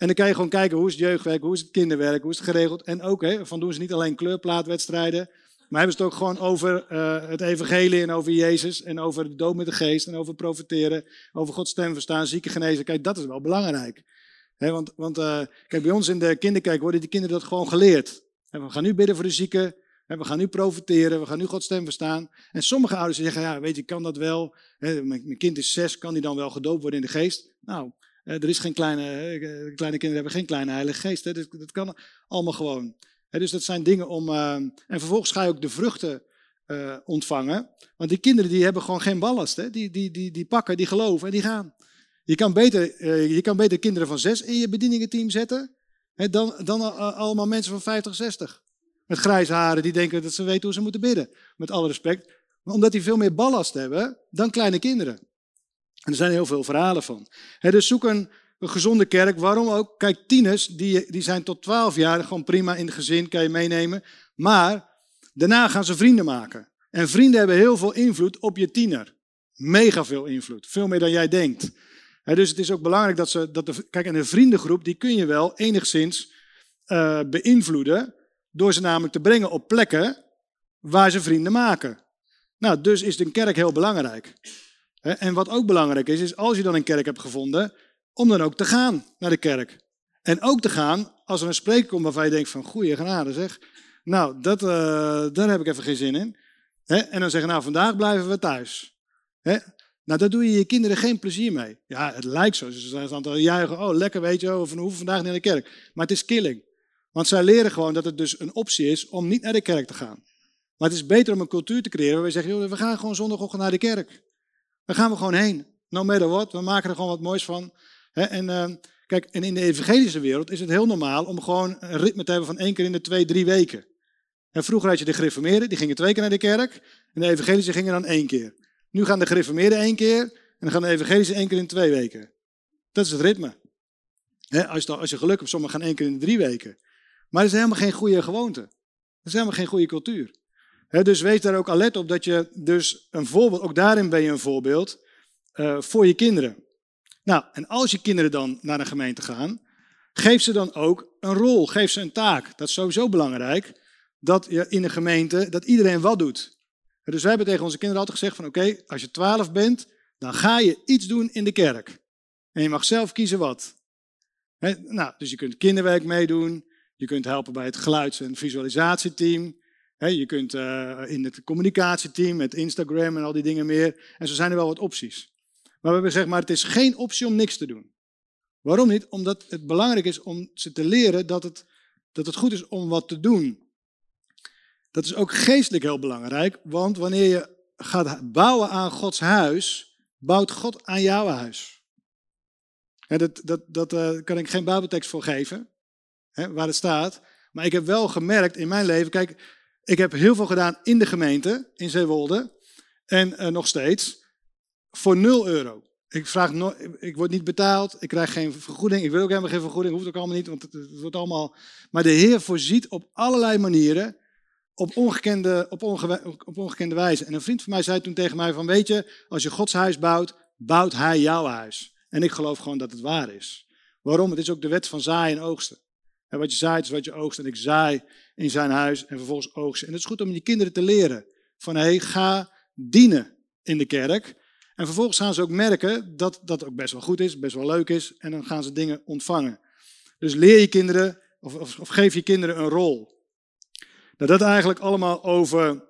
En dan kan je gewoon kijken hoe is het jeugdwerk, hoe is het kinderwerk, hoe is het geregeld. En ook, hè, van doen ze niet alleen kleurplaatwedstrijden, maar hebben ze het ook gewoon over uh, het evangelie en over Jezus en over de dood met de geest en over profiteren, over Gods stem verstaan, zieken genezen. Kijk, dat is wel belangrijk. He, want want uh, kijk, bij ons in de kinderkerk worden die kinderen dat gewoon geleerd. We gaan nu bidden voor de zieken, en we gaan nu profiteren, we gaan nu Gods stem verstaan. En sommige ouders zeggen, ja, weet je, kan dat wel? Mijn, mijn kind is zes, kan die dan wel gedoopt worden in de geest? Nou, er is geen kleine, kleine kinderen hebben geen kleine heilige geest. Dat, dat kan allemaal gewoon. dus dat zijn dingen om. en vervolgens ga je ook de vruchten ontvangen. Want die kinderen die hebben gewoon geen ballast. Die, die, die, die pakken, die geloven en die gaan. Je kan beter, je kan beter kinderen van zes in je bedieningenteam zetten. Dan, dan allemaal mensen van 50, 60. Met grijze haren die denken dat ze weten hoe ze moeten bidden. Met alle respect. Maar omdat die veel meer ballast hebben dan kleine kinderen. En er zijn heel veel verhalen van. dus zoek een, gezonde kerk. Waarom ook? Kijk, tieners, die, die zijn tot 12 jaar gewoon prima in het gezin, kan je meenemen. Maar daarna gaan ze vrienden maken. En vrienden hebben heel veel invloed op je tiener. Mega veel invloed. Veel meer dan jij denkt. dus het is ook belangrijk dat ze. Dat de, kijk, en een vriendengroep, die kun je wel enigszins uh, beïnvloeden. Door ze namelijk te brengen op plekken waar ze vrienden maken. Nou, dus is een kerk heel belangrijk. En wat ook belangrijk is, is als je dan een kerk hebt gevonden, om dan ook te gaan naar de kerk. En ook te gaan als er een spreker komt waarvan je denkt van, goeie genade zeg. Nou, dat, uh, daar heb ik even geen zin in. En dan zeggen, nou vandaag blijven we thuis. Nou, daar doe je je kinderen geen plezier mee. Ja, het lijkt zo. Ze zijn aan het juichen, oh lekker weet je, we hoeven vandaag niet naar de kerk. Maar het is killing. Want zij leren gewoon dat het dus een optie is om niet naar de kerk te gaan. Maar het is beter om een cultuur te creëren waar we zeggen, joh, we gaan gewoon zondagochtend naar de kerk. Daar gaan we gewoon heen. No matter what, we maken er gewoon wat moois van. en, uh, kijk, en in de evangelische wereld is het heel normaal om gewoon een ritme te hebben van één keer in de twee, drie weken. En vroeger had je de gereformeerden, die gingen twee keer naar de kerk. En de evangelische gingen dan één keer. Nu gaan de gereformeerden één keer. En dan gaan de evangelische één keer in twee weken. Dat is het ritme. als, je, als je geluk hebt, sommigen gaan één keer in de drie weken. Maar dat is helemaal geen goede gewoonte. Dat is helemaal geen goede cultuur. Dus wees daar ook alert op dat je dus een voorbeeld, ook daarin ben je een voorbeeld uh, voor je kinderen. Nou, en als je kinderen dan naar een gemeente gaan, geef ze dan ook een rol, geef ze een taak. Dat is sowieso belangrijk, dat je in een gemeente, dat iedereen wat doet. Dus wij hebben tegen onze kinderen altijd gezegd van oké, als je twaalf bent, dan ga je iets doen in de kerk. En je mag zelf kiezen wat. nou, dus je kunt kinderwerk meedoen, je kunt helpen bij het geluids- en visualisatieteam. Je kunt uh, in het communicatieteam met Instagram en al die dingen meer. En zo zijn er wel wat opties. Maar we hebben gezegd, maar het is geen optie om niks te doen. Waarom niet? Omdat het belangrijk is om ze te leren dat het, dat het goed is om wat te doen. Dat is ook geestelijk heel belangrijk, want wanneer je gaat bouwen aan Gods huis, bouwt God aan jouw huis. En dat dat, dat uh, kan ik geen Bijbeltekst voor geven hè, waar het staat. Maar ik heb wel gemerkt in mijn leven, kijk, ik heb heel veel gedaan in de gemeente, in Zeewolde. En uh, nog steeds, voor 0 euro. Ik, vraag no ik word niet betaald, ik krijg geen vergoeding. Ik wil ook helemaal geen vergoeding, hoeft ook allemaal niet, want het, het wordt allemaal... Maar de Heer voorziet op allerlei manieren, op ongekende, op, op ongekende wijze. En een vriend van mij zei toen tegen mij van, weet je, als je Gods huis bouwt, bouwt Hij jouw huis. En ik geloof gewoon dat het waar is. Waarom? Het is ook de wet van zaaien en oogsten. En wat je zaait is wat je oogst. En ik zaai in zijn huis en vervolgens oogsten. En het is goed om je kinderen te leren. Van hé, hey, ga dienen in de kerk. En vervolgens gaan ze ook merken dat dat ook best wel goed is, best wel leuk is. En dan gaan ze dingen ontvangen. Dus leer je kinderen, of, of, geef je kinderen een rol. Nou, dat eigenlijk allemaal over,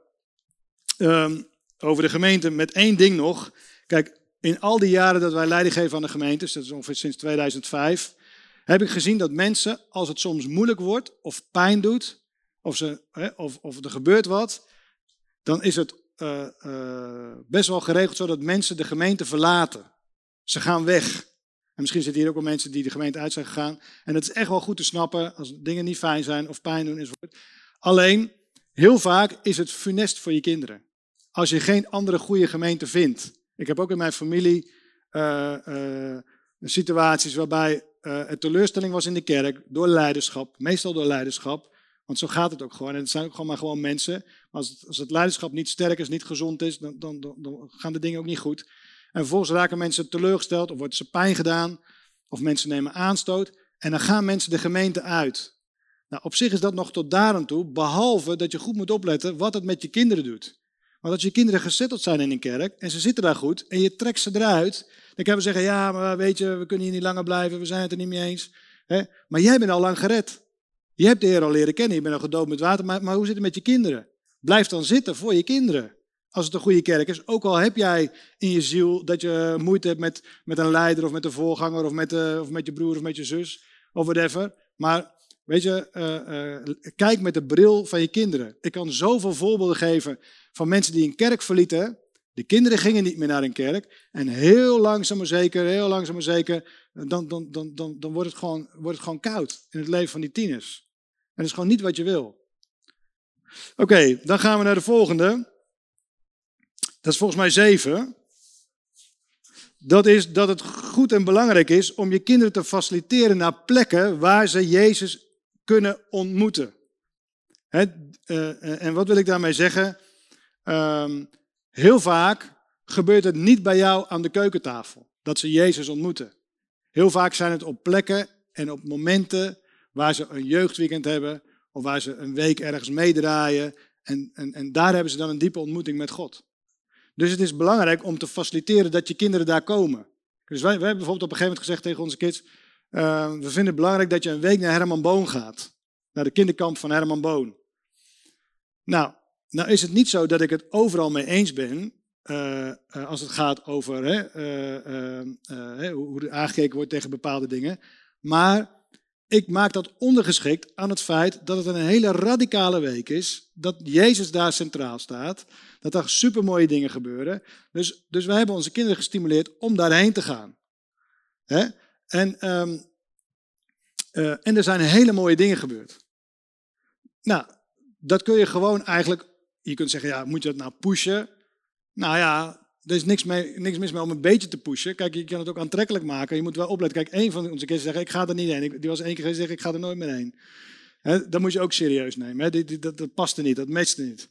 um, over de gemeente met één ding nog. Kijk, in al die jaren dat wij leiding geven aan de gemeentes, dat is ongeveer sinds 2005, heb ik gezien dat mensen, als het soms moeilijk wordt of pijn doet, of, ze, hè, of, of er gebeurt wat, dan is het uh, uh, best wel geregeld zo dat mensen de gemeente verlaten. Ze gaan weg. En misschien zitten hier ook wel mensen die de gemeente uit zijn gegaan. En dat is echt wel goed te snappen als dingen niet fijn zijn of pijn doen enzovoort. Alleen, heel vaak is het funest voor je kinderen. Als je geen andere goede gemeente vindt. Ik heb ook in mijn familie uh, situaties waarbij uh, teleurstelling was in de kerk door leiderschap, meestal door leiderschap. Want zo gaat het ook gewoon. En het zijn ook gewoon maar gewoon mensen. Maar als het, als het leiderschap niet sterk is, niet gezond is, dan, dan, dan, gaan de dingen ook niet goed. En vervolgens raken mensen teleurgesteld of wordt ze pijn gedaan. Of mensen nemen aanstoot. En dan gaan mensen de gemeente uit. Nou, op zich is dat nog tot daar aan toe. Behalve dat je goed moet opletten wat het met je kinderen doet. Want als je kinderen gezetteld zijn in een kerk en ze zitten daar goed en je trekt ze eruit, dan kunnen we zeggen, ja, maar weet je, we kunnen hier niet langer blijven, we zijn het er niet mee eens. Maar jij bent al lang gered. Je hebt de Heer al leren kennen, je bent al gedood met water, maar, maar hoe zit het met je kinderen? Blijf dan zitten voor je kinderen. als het een goede kerk is. Ook al heb jij in je ziel dat je moeite hebt met, met een leider of met een voorganger of met, de, of met je broer of met je zus of whatever. Maar weet je, eh, eh, kijk met de bril van je kinderen. Ik kan zoveel voorbeelden geven van mensen die een kerk verlieten. De kinderen gingen niet meer naar een kerk. En heel langzaam maar zeker, heel langzaam maar zeker, dan, dan, dan, dan, dan wordt, het gewoon, wordt het gewoon koud in het leven van die tieners. En dat is gewoon niet wat je wil. Oké, dan gaan we naar de volgende. Dat is volgens mij zeven. Dat is dat het goed en belangrijk is om je kinderen te faciliteren naar plekken waar ze Jezus kunnen ontmoeten. Eh, eh, en wat wil ik daarmee zeggen? Ehm, heel vaak gebeurt het niet bij jou aan de keukentafel dat ze Jezus ontmoeten. Heel vaak zijn het op plekken en op momenten waar ze een jeugdweekend hebben of waar ze een week ergens meedraaien. En, en, en daar hebben ze dan een diepe ontmoeting met God. Dus het is belangrijk om te faciliteren dat je kinderen daar komen. Dus wij, hebben bijvoorbeeld op een gegeven moment gezegd tegen onze kids: uh, we vinden het belangrijk dat je een week naar Herman Boon gaat. Naar de kinderkamp van Herman Boon. Nou, nou is het niet zo dat ik het overal mee eens ben. Uh, als het gaat over hè, uh, hoe er aangekeken wordt tegen bepaalde dingen. Maar ik maak dat ondergeschikt aan het feit dat het een hele radicale week is. Dat Jezus daar centraal staat. Dat er supermooie dingen gebeuren. Dus, dus wij hebben onze kinderen gestimuleerd om daarheen te gaan. Hè? En, uh, en er zijn hele mooie dingen gebeurd. Nou, dat kun je gewoon eigenlijk. Je kunt zeggen, ja, moet je dat nou pushen? Nou ja, er is niks, mee, niks mis mee om een beetje te pushen. Kijk, je kan het ook aantrekkelijk maken. Je moet wel opletten. Kijk, één van onze kinderen zegt, ik ga er niet heen. Die was één keer gezegd, ik ga er nooit meer heen. He, dat moet je ook serieus nemen. Dat, dat past er niet, dat matcht er niet.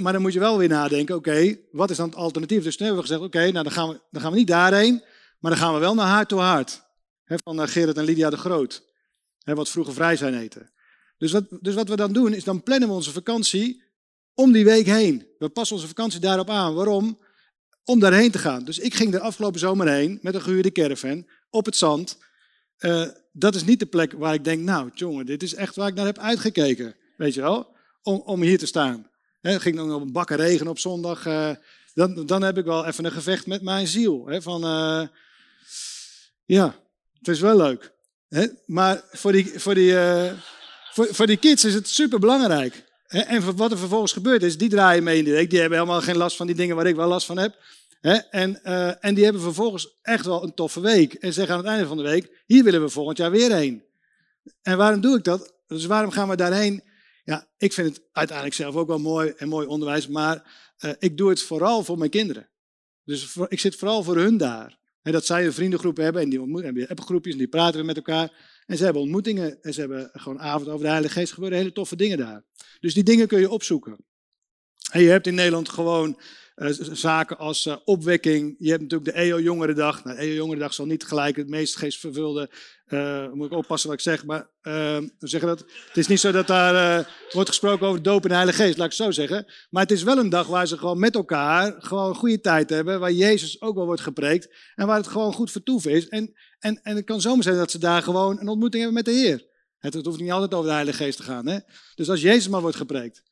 Maar dan moet je wel weer nadenken, oké, wat is dan het alternatief? Dus toen hebben we gezegd, oké, nou dan, gaan we, dan gaan we niet daarheen, maar dan gaan we wel naar Hart to Hart. van uh, Gerrit en Lydia de Groot. wat vroeger vrij zijn eten. Dus wat, dus wat we dan doen, is dan plannen we onze vakantie om die week heen. We passen onze vakantie daarop aan. Waarom? om daarheen te gaan. Dus ik ging er afgelopen zomer heen met een gehuurde caravan op het zand. Uh, dat is niet de plek waar ik denk, nou jongen, dit is echt waar ik naar heb uitgekeken. Weet je wel? Om, om hier te staan. He, ging dan op een bakken regen op zondag. Uh, dan, dan heb ik wel even een gevecht met mijn ziel. Van, uh, ja, het is wel leuk. Maar voor die, voor, die, voor, voor die kids is het super belangrijk. En wat er vervolgens gebeurt is, die draaien mee in de week. Die hebben helemaal geen last van die dingen waar ik wel last van heb. En, uh, en die hebben vervolgens echt wel een toffe week. En zeggen aan het einde van de week, hier willen we volgend jaar weer heen. En waarom doe ik dat? Dus waarom gaan we daarheen? Ja, ik vind het uiteindelijk zelf ook wel mooi en mooi onderwijs. Maar uh, ik doe het vooral voor mijn kinderen. Dus ik zit vooral voor hun daar. En dat zij een vriendengroep hebben en die hebben appgroepjes en die praten we met elkaar. En ze hebben ontmoetingen en ze hebben gewoon avond over de Heilige Geest. gebeuren hele toffe dingen daar. Dus die dingen kun je opzoeken. En je hebt in Nederland gewoon zaken als uh, opwekking. Je hebt natuurlijk de EO Jongerendag. Nou, EO Jongerendag zal niet gelijk het meest geestvervulde. Uh, moet ik oppassen wat ik zeg. Maar zeggen dat, het is niet zo dat daar wordt gesproken over doop en de Heilige Geest. Laat ik het zo zeggen. Maar het is wel een dag waar ze gewoon met elkaar gewoon een goede tijd hebben. Waar Jezus ook wel wordt gepreekt. En waar het gewoon goed vertoeven is. En, en, en het kan zomaar zijn dat ze daar gewoon een ontmoeting hebben met de Heer. Het, het hoeft niet altijd over de Heilige Geest te gaan. Hè? Dus als Jezus maar wordt gepreekt.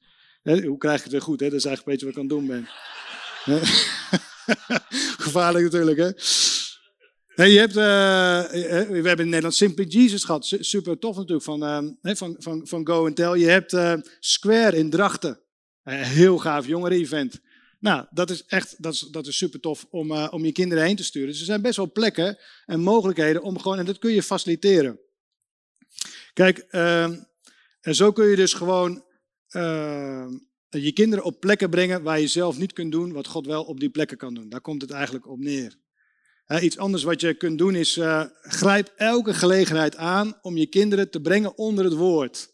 Hè, hoe krijg ik het weer goed? Hè? Dat is eigenlijk een beetje wat ik aan het doen ben. Gevaarlijk natuurlijk, hè? Je hebt, uh, we hebben in Nederland Simply Jesus gehad. Super tof natuurlijk van, uh, van, van, van Go and Tell. Je hebt uh, Square in Drachten. heel gaaf jongeren-event. Nou, dat is echt dat is, dat is super tof om, om je kinderen heen te sturen. Dus er zijn best wel plekken en mogelijkheden om gewoon, en dat kun je faciliteren. Kijk, ehm, en zo kun je dus gewoon ehm, je kinderen op plekken brengen waar je zelf niet kunt doen wat God wel op die plekken kan doen. Daar komt het eigenlijk op neer. iets anders wat je kunt doen is, uh, grijp elke gelegenheid aan om je kinderen te brengen onder het woord.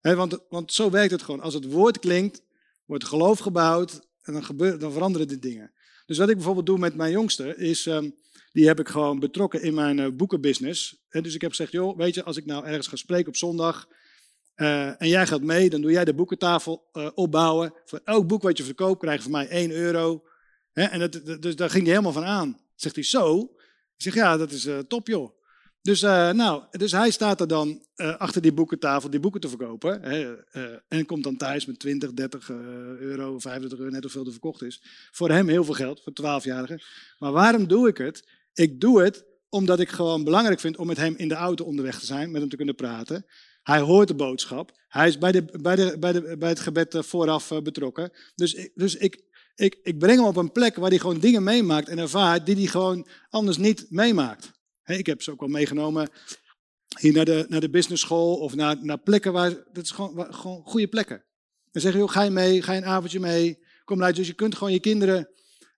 want, want zo werkt het gewoon. Als het woord klinkt, wordt geloof gebouwd en dan, dan veranderen de dingen. Dus wat ik bijvoorbeeld doe met mijn jongste, is, um, die heb ik gewoon betrokken in mijn uh, boekenbusiness. dus ik heb gezegd, joh, weet je, als ik nou ergens ga spreken op zondag, uh, en jij gaat mee, dan doe jij de boekentafel uh, opbouwen. Voor elk boek wat je verkoopt krijg je van mij 1 euro. En dat, dus daar ging hij helemaal van aan. Zegt hij zo? Ik zeg ja, dat is uh, top joh. Dus, nou, dus hij staat er dan achter die boekentafel die boeken te verkopen. En komt dan thuis met 20, 30 euro, 25 euro, net hoeveel er verkocht is. Voor hem heel veel geld, voor 12-jarigen. Maar waarom doe ik het? Ik doe het omdat ik gewoon belangrijk vind om met hem in de auto onderweg te zijn, met hem te kunnen praten. Hij hoort de boodschap. Hij is bij, de, bij, de, bij, de, bij het gebed vooraf betrokken. Dus, dus ik, ik, ik breng hem op een plek waar hij gewoon dingen meemaakt en ervaart die hij gewoon anders niet meemaakt. ik heb ze ook wel meegenomen hier naar de, naar de business school of naar, naar plekken waar, dat is gewoon, gewoon goede plekken. Dan zeg je, joh, ga je mee, ga je een avondje mee, kom eruit. Dus je kunt gewoon je kinderen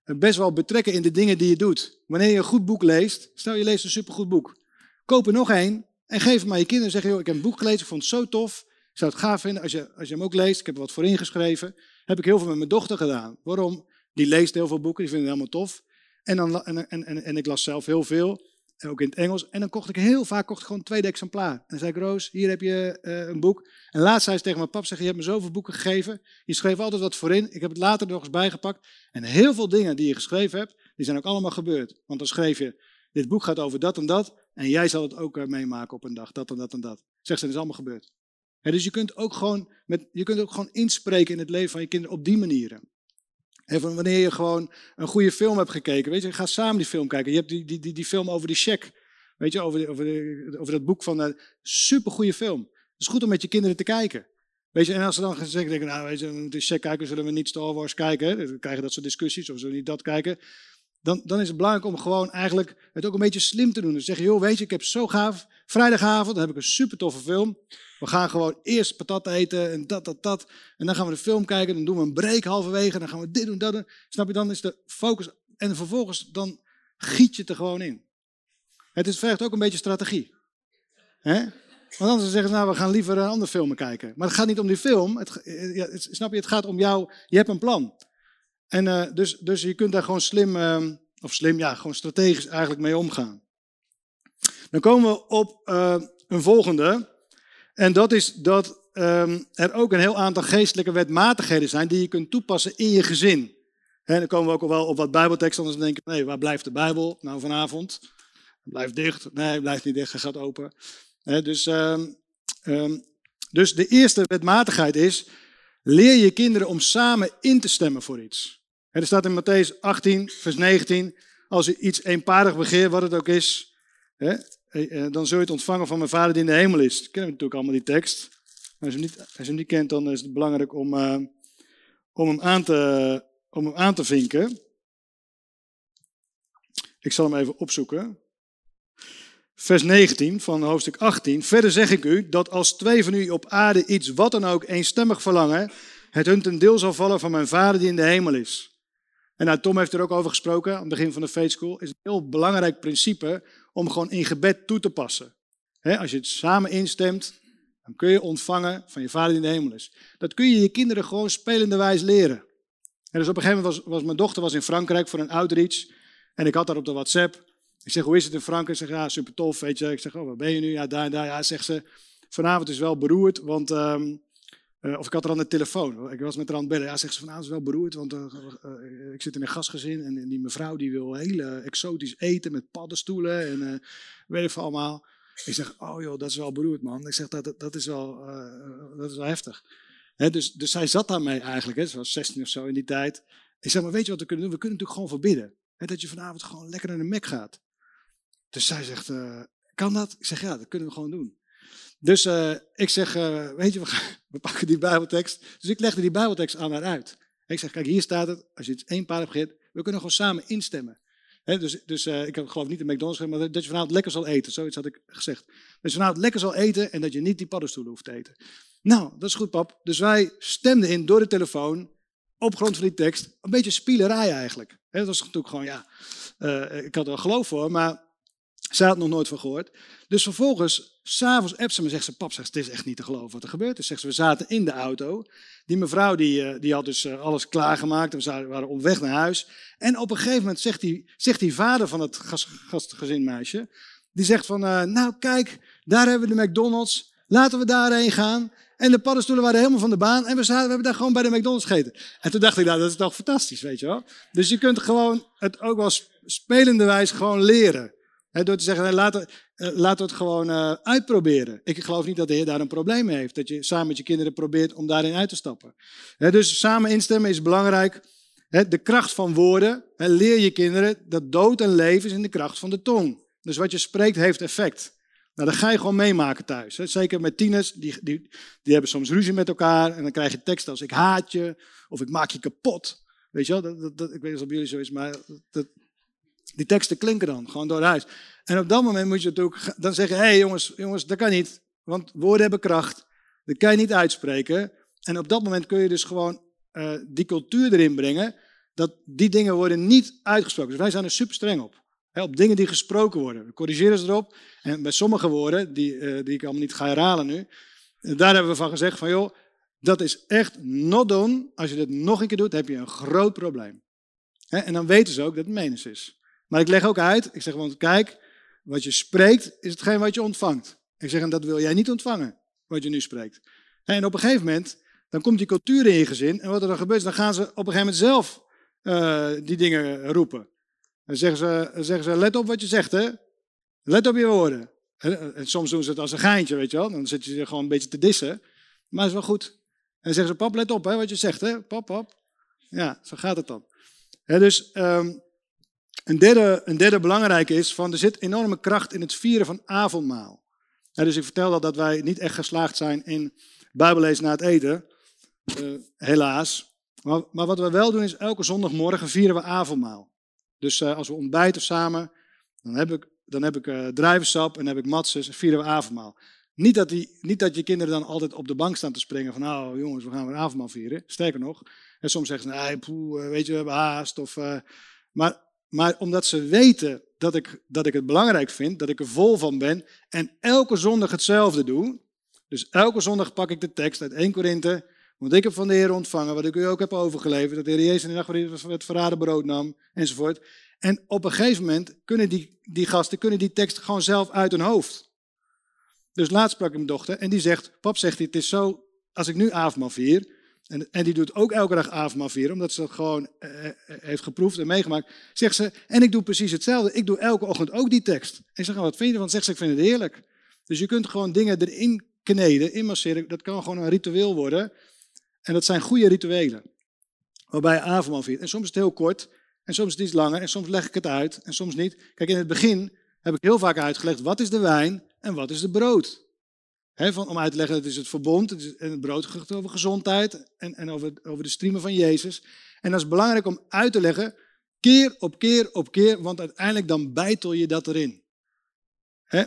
best wel betrekken in de dingen die je doet. Wanneer je een goed boek leest, stel je leest een supergoed boek. Koop er nog één en geef hem aan je kinderen. Zeg je, joh, ik heb een boek gelezen, ik vond het zo tof. Ik zou het gaaf vinden als je, als je hem ook leest. Ik heb er wat voor ingeschreven. Heb ik heel veel met mijn dochter gedaan. Waarom? Die leest heel veel boeken, die vindt het helemaal tof. En, dan, en, en, en, ik las zelf heel veel, ook in het Engels. En dan kocht ik heel vaak kocht gewoon een tweede exemplaar. En zei ik, Roos, hier heb je uh, een boek. En laatst zei ze tegen mijn pap, zeg, je hebt me zoveel boeken gegeven. Je schreef altijd wat voorin. Ik heb het later nog eens bijgepakt. En heel veel dingen die je geschreven hebt, die zijn ook allemaal gebeurd. Want dan schreef je, dit boek gaat over dat en dat. En jij zal het ook uh, meemaken op een dag, dat en dat en dat. Zeg ze, dat is allemaal gebeurd dus je kunt, ook gewoon met, je kunt ook gewoon inspreken in het leven van je kinderen op die manieren. van wanneer je gewoon een goede film hebt gekeken, weet je, ga samen die film kijken. Je hebt die, die, die, die film over die check, weet je, over, over, over dat boek van een supergoeie film. Het is goed om met je kinderen te kijken. Weet je, en als ze dan zeggen, denken, nou, weet je, we moeten check kijken, zullen we niet Star Wars kijken? Dan krijgen dat soort discussies, of zullen we niet dat kijken? Dan, dan is het belangrijk om gewoon eigenlijk het ook een beetje slim te doen. Dus zeggen, joh, weet je, ik heb zo gaaf, vrijdagavond, dan heb ik een super toffe film. We gaan gewoon eerst patat eten en dat, dat, dat. En dan gaan we de film kijken, dan doen we een break halverwege. Dan gaan we dit doen, dat doen. Snap je, dan is de focus. En vervolgens, dan giet je het er gewoon in. Het is, vergt ook een beetje strategie. Want anders zeggen ze, nou, we gaan liever een andere film kijken. Maar het gaat niet om die film. Het, ja, het, snap je, het gaat om jou. Je hebt een plan. En uh, dus, dus je kunt daar gewoon slim, uh, of slim, ja, gewoon strategisch eigenlijk mee omgaan. Dan komen we op uh, een volgende. En dat is dat um, er ook een heel aantal geestelijke wetmatigheden zijn die je kunt toepassen in je gezin. En dan komen we ook al wel op wat bijbelteksten, anders denken nee, waar blijft de Bijbel nou vanavond? Blijft dicht. Nee, blijft niet dicht, hij gaat open. dus, um, dus de eerste wetmatigheid is, leer je kinderen om samen in te stemmen voor iets. Er staat in Matthäus 18, vers 19, als u iets eenparig begeert, wat het ook is, eh, dan zul je het ontvangen van mijn vader die in de hemel is. kennen we natuurlijk allemaal die tekst. Als je hem niet, niet kent, dan is het belangrijk om, uh, om, hem aan te, om hem aan te vinken. Ik zal hem even opzoeken. Vers 19 van hoofdstuk 18. Verder zeg ik u dat als twee van u op aarde iets wat dan ook eenstemmig verlangen, het hun ten deel zal vallen van mijn vader die in de hemel is. En nou, Tom heeft er ook over gesproken aan het begin van de Faith School. is een heel belangrijk principe om gewoon in gebed toe te passen. als je het samen instemt, dan kun je ontvangen van je vader die in de hemel is. Dat kun je je kinderen gewoon spelende wijs leren. En dus op een gegeven moment was, was mijn dochter was in Frankrijk voor een outreach. En ik had daar op de WhatsApp. Ik zeg, hoe is het in Frankrijk? Ik zeg, ja, super tof, weet je. Ik zeg, oh, waar ben je nu? Ja, daar en daar. Ja, zegt ze, vanavond is wel beroerd, want um, uh, of ik had er aan de telefoon. Ik was met haar aan het bellen. Ja, zegt ze van, nou, is wel beroerd, want uh, uh, ik zit in een gastgezin en die mevrouw die wil heel exotisch eten met paddenstoelen en weet ik veel allemaal. Ik zeg, oh joh, dat is wel beroerd man. Ik zeg, dat, dat, is, wel, dat is wel heftig. Hè, dus, dus zij zat daarmee eigenlijk, hè, was 16 of zo in die tijd. Ik zeg, maar weet je wat we kunnen doen? We kunnen natuurlijk gewoon verbidden. Hè, dat je vanavond gewoon lekker naar de Mac gaat. Dus zij zegt, kan dat? Ik zeg, ja, dat kunnen we gewoon doen. Dus uh, ik zeg, uh, weet je, we, pakken die Bijbeltekst. Dus ik legde die Bijbeltekst aan haar uit. Ik zeg, kijk, hier staat het. Als je het één paar hebt we kunnen gewoon samen instemmen. Dus dus uh, ik heb geloof niet de McDonald's maar dat je vanavond lekker zal eten. Zoiets had ik gezegd. Dat je vanavond lekker zal eten en dat je niet die paddenstoelen hoeft te eten. Nou, dat is goed, pap. Dus wij stemden in door de telefoon, op grond van die tekst. Een beetje spielerij eigenlijk. Dat was natuurlijk gewoon, ja, ik had er geloof voor, maar zij had nog nooit van gehoord. Dus vervolgens, s'avonds appt ze me zegt ze, pap, zegt, het is echt niet te geloven wat er gebeurt is. Zegt ze, we zaten in de auto. Die mevrouw die, eh, die had dus eh, alles klaargemaakt. We waren op weg naar huis. En op een gegeven moment zegt die, zegt die vader van het gastgezinmeisje, die zegt van, uh, nou kijk, daar hebben we de McDonald's. Laten we daarheen gaan. En de paddenstoelen waren helemaal van de baan. En we, zaten, we hebben daar gewoon bij de McDonald's gegeten. En toen dacht ik, nou, dat is toch fantastisch, weet je wel. Dus je kunt gewoon het ook wel spelende wijze gewoon leren. Door te zeggen, laten, laten we het gewoon uitproberen. Ik geloof niet dat de Heer daar een probleem mee heeft. Dat je samen met je kinderen probeert om daarin uit te stappen. dus samen instemmen is belangrijk. de kracht van woorden. leer je kinderen dat dood en leven is in de kracht van de tong. Dus wat je spreekt heeft effect. Nou, dat ga je gewoon meemaken thuis. Zeker met tieners, die, die, die hebben soms ruzie met elkaar. En dan krijg je teksten als ik haat je, of ik maak je kapot. Weet je wel, dat, dat, ik weet niet of bij jullie zo is, maar dat, die teksten klinken dan gewoon door huis. En op dat moment moet je natuurlijk dan zeggen, hé hey, jongens, jongens, dat kan niet. Want woorden hebben kracht. Dat kan je niet uitspreken. En op dat moment kun je dus gewoon uh, die cultuur erin brengen. Dat die dingen worden niet uitgesproken. Dus wij zijn er super streng op op dingen die gesproken worden. We corrigeren ze erop. En bij sommige woorden, die, uh, die ik allemaal niet ga herhalen nu, eh, daar hebben we van gezegd van joh, dat is echt not done. Als je dit nog een keer doet, heb je een groot probleem. en dan weten ze ook dat het menens is. Maar ik leg ook uit, ik zeg gewoon, kijk, wat je spreekt is hetgeen wat je ontvangt. Ik zeg, en dat wil jij niet ontvangen, wat je nu spreekt. En op een gegeven moment, dan komt die cultuur in je gezin. En wat er dan gebeurt, dan gaan ze op een gegeven moment zelf uh, die dingen roepen. Dan zeggen ze, zeggen ze, let op wat je zegt, hè. Let op je woorden. En soms doen ze het als een geintje, weet je wel. Dan zit je er gewoon een beetje te dissen. Maar is wel goed. En zeggen ze, pap, let op hè, wat je zegt, hè. Pap, pap. Ja, zo gaat het dan. dus um, een, derde, een derde belangrijke is, van, er zit enorme kracht in het vieren van avondmaal. dus ik vertel al dat wij niet echt geslaagd zijn in bijbellezen na het eten. Uh, helaas. Maar, maar wat we wel doen is, elke zondagmorgen vieren we avondmaal. Dus uh, als we ontbijten samen, dan heb ik, dan heb ik uh, en heb ik matses en vieren we avondmaal. Niet dat, die, niet dat je kinderen dan altijd op de bank staan te springen van nou jongens, we gaan weer avondmaal vieren. Sterker nog, en soms zeggen ze nee, weet je, we hebben haast. Of, maar, maar omdat ze weten dat ik, dat ik het belangrijk vind, dat ik er vol van ben en elke zondag hetzelfde doe. Dus elke zondag pak ik de tekst uit 1 Korinthe want ik heb van de Heer ontvangen, wat ik u ook heb overgeleverd, dat de Heer Jezus in de nacht het verraden brood nam, enzovoort. En op een gegeven moment kunnen die, die gasten kunnen die tekst gewoon zelf uit hun hoofd. Dus laatst sprak ik mijn dochter en die zegt, pap zegt het is zo, als ik nu avondmaal vier, en, en die doet ook elke dag avondmaal vieren, omdat ze dat gewoon eh, eh, heeft geproefd en meegemaakt, zegt ze, en ik doe precies hetzelfde, ik doe elke ochtend ook die tekst. En ik zeg, wat vind je ervan? Zegt ze, ik vind het heerlijk. Dus je kunt gewoon dingen erin kneden, inmasseren, dat kan gewoon een ritueel worden. En dat zijn goede rituelen. Waarbij je. En soms is het heel kort. En soms is het iets langer. En soms leg ik het uit. En soms niet. Kijk, in het begin heb ik heel vaak uitgelegd. Wat is de wijn en wat is de brood? Van, om uit te leggen, het is het verbond. Het is, het brood over gezondheid. En, en over, over de streamen van Jezus. En dat is belangrijk om uit te leggen. Keer op keer op keer. Want uiteindelijk dan bijtel je dat erin.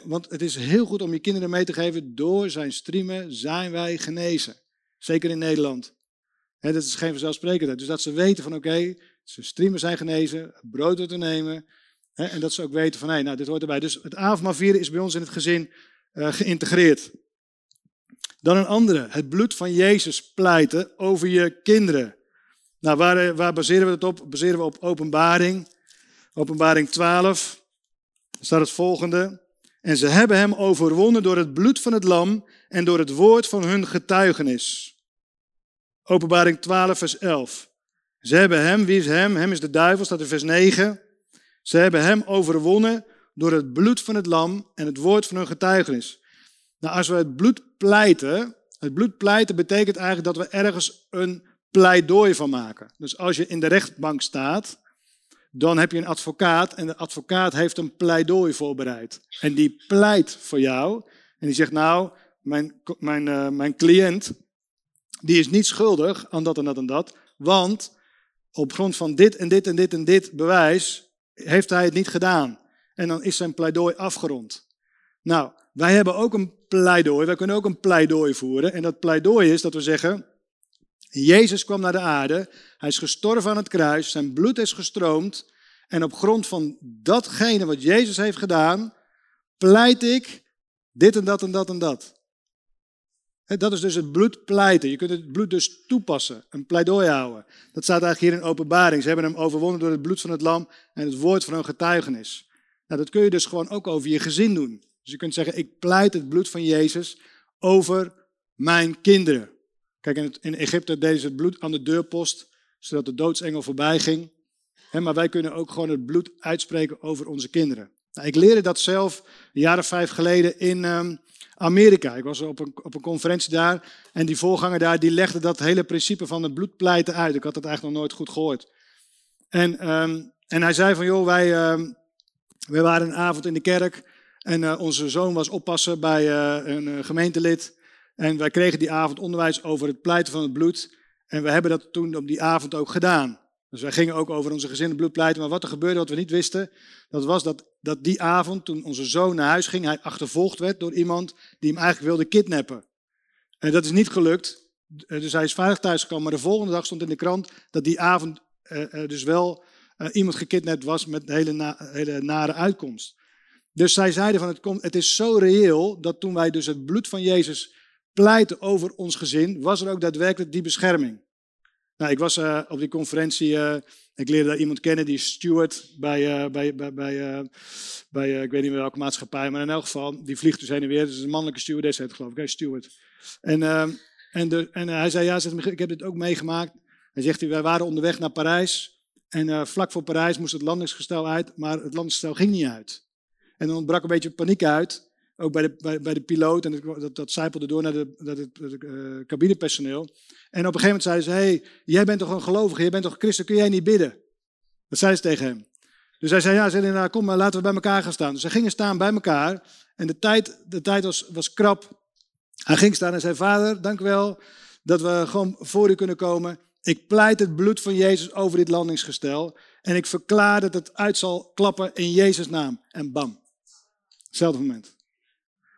want het is heel goed om je kinderen mee te geven. Door zijn streamen zijn wij genezen. Zeker in Nederland. dat is geen vanzelfsprekendheid. Dus dat ze weten van oké, ze streamen zijn genezen, brood te nemen. en dat ze ook weten van hé, nou dit hoort erbij. Dus het avondmaal vieren is bij ons in het gezin uh, geïntegreerd. Dan een andere, het bloed van Jezus pleiten over je kinderen. Nou, waar, eh, waar baseren we dat op? Baseren we op openbaring. Openbaring 12. Daar staat het volgende. En ze hebben hem overwonnen door het bloed van het lam en door het woord van hun getuigenis. Openbaring 12, vers 11. Ze hebben hem, wie is hem? Hem is de duivel, staat in vers 9. Ze hebben hem overwonnen door het bloed van het lam en het woord van hun getuigenis. Nou, als we het bloed pleiten, het bloed pleiten betekent eigenlijk dat we ergens een pleidooi van maken. Dus als je in de rechtbank staat, dan heb je een advocaat en de advocaat heeft een pleidooi voorbereid. En die pleit voor jou en die zegt nou, mijn, mijn, uh, mijn cliënt die is niet schuldig aan dat en dat en dat, want op grond van dit en dit en dit en dit bewijs heeft hij het niet gedaan. En dan is zijn pleidooi afgerond. Nou, wij hebben ook een pleidooi, wij kunnen ook een pleidooi voeren. En dat pleidooi is dat we zeggen, Jezus kwam naar de aarde, hij is gestorven aan het kruis, zijn bloed is gestroomd. En op grond van datgene wat Jezus heeft gedaan, pleit ik dit en dat en dat en dat. Dat is dus het bloed pleiten. Je kunt het bloed dus toepassen, een pleidooi houden. Dat staat eigenlijk hier in openbaring. Ze hebben hem overwonnen door het bloed van het lam en het woord van hun getuigenis. Nou, dat kun je dus gewoon ook over je gezin doen. Dus je kunt zeggen, ik pleit het bloed van Jezus over mijn kinderen. Kijk, in, in Egypte deden ze het bloed aan de deurpost, zodat de doodsengel voorbij ging. maar wij kunnen ook gewoon het bloed uitspreken over onze kinderen. Nou, ik leerde dat zelf een jaar of vijf geleden in ehm, Amerika. Ik was op een, op een conferentie daar en die voorganger daar die legde dat hele principe van het bloedpleiten uit. Ik had het eigenlijk nog nooit goed gehoord. En, ehm, en hij zei van, joh, wij, ehm, wij waren een avond in de kerk en eh, onze zoon was oppassen bij eh, een uh, gemeentelid. En wij kregen die avond onderwijs over het pleiten van het bloed. En we hebben dat toen op die avond ook gedaan. Dus wij gingen ook over onze gezin bloed pleiten. Maar wat er gebeurde, wat we niet wisten, dat was dat, dat die avond, toen onze zoon naar huis ging, hij achtervolgd werd door iemand die hem eigenlijk wilde kidnappen. En dat is niet gelukt. Dus hij is veilig thuisgekomen. Maar de volgende dag stond in de krant dat die avond dus wel iemand gekidnapt was met een hele, hele nare uitkomst. Dus zij zeiden van het, komt, het is zo reëel dat toen wij dus het bloed van Jezus pleiten over ons gezin, was er ook daadwerkelijk die bescherming. Nou, ik was uh, op die conferentie, uh, ik leerde daar iemand kennen, die is steward bij, bij, bij, bij, bij ik weet niet meer welke maatschappij, maar in elk geval, die vliegt dus heen en weer. Dus een mannelijke stewardess heet geloof ik, hij steward. En, en, de, en hij zei, ja, ik heb dit ook meegemaakt. Hij zegt, wij waren onderweg naar Parijs en vlak voor Parijs moest het landingsgestel uit, maar het landingsgestel ging niet uit. En dan ontbrak een beetje paniek uit. Ook bij de, bij, de piloot. En dat, dat, zijpelde door naar, de, naar het uh, cabinepersoneel. En op een gegeven moment zeiden ze: hey, jij bent toch een gelovige, jij bent toch christen, kun jij niet bidden? Dat zei ze tegen hem. Dus hij zei: Ja, zei, nou, kom maar, laten we bij elkaar gaan staan. Dus ze gingen staan bij elkaar. En de tijd, de tijd was, was krap. Hij ging staan en zei: Vader, dank u wel dat we gewoon voor u kunnen komen. Ik pleit het bloed van Jezus over dit landingsgestel. En ik verklaar dat het uit zal klappen in Jezus' naam. En bam. Hetzelfde moment.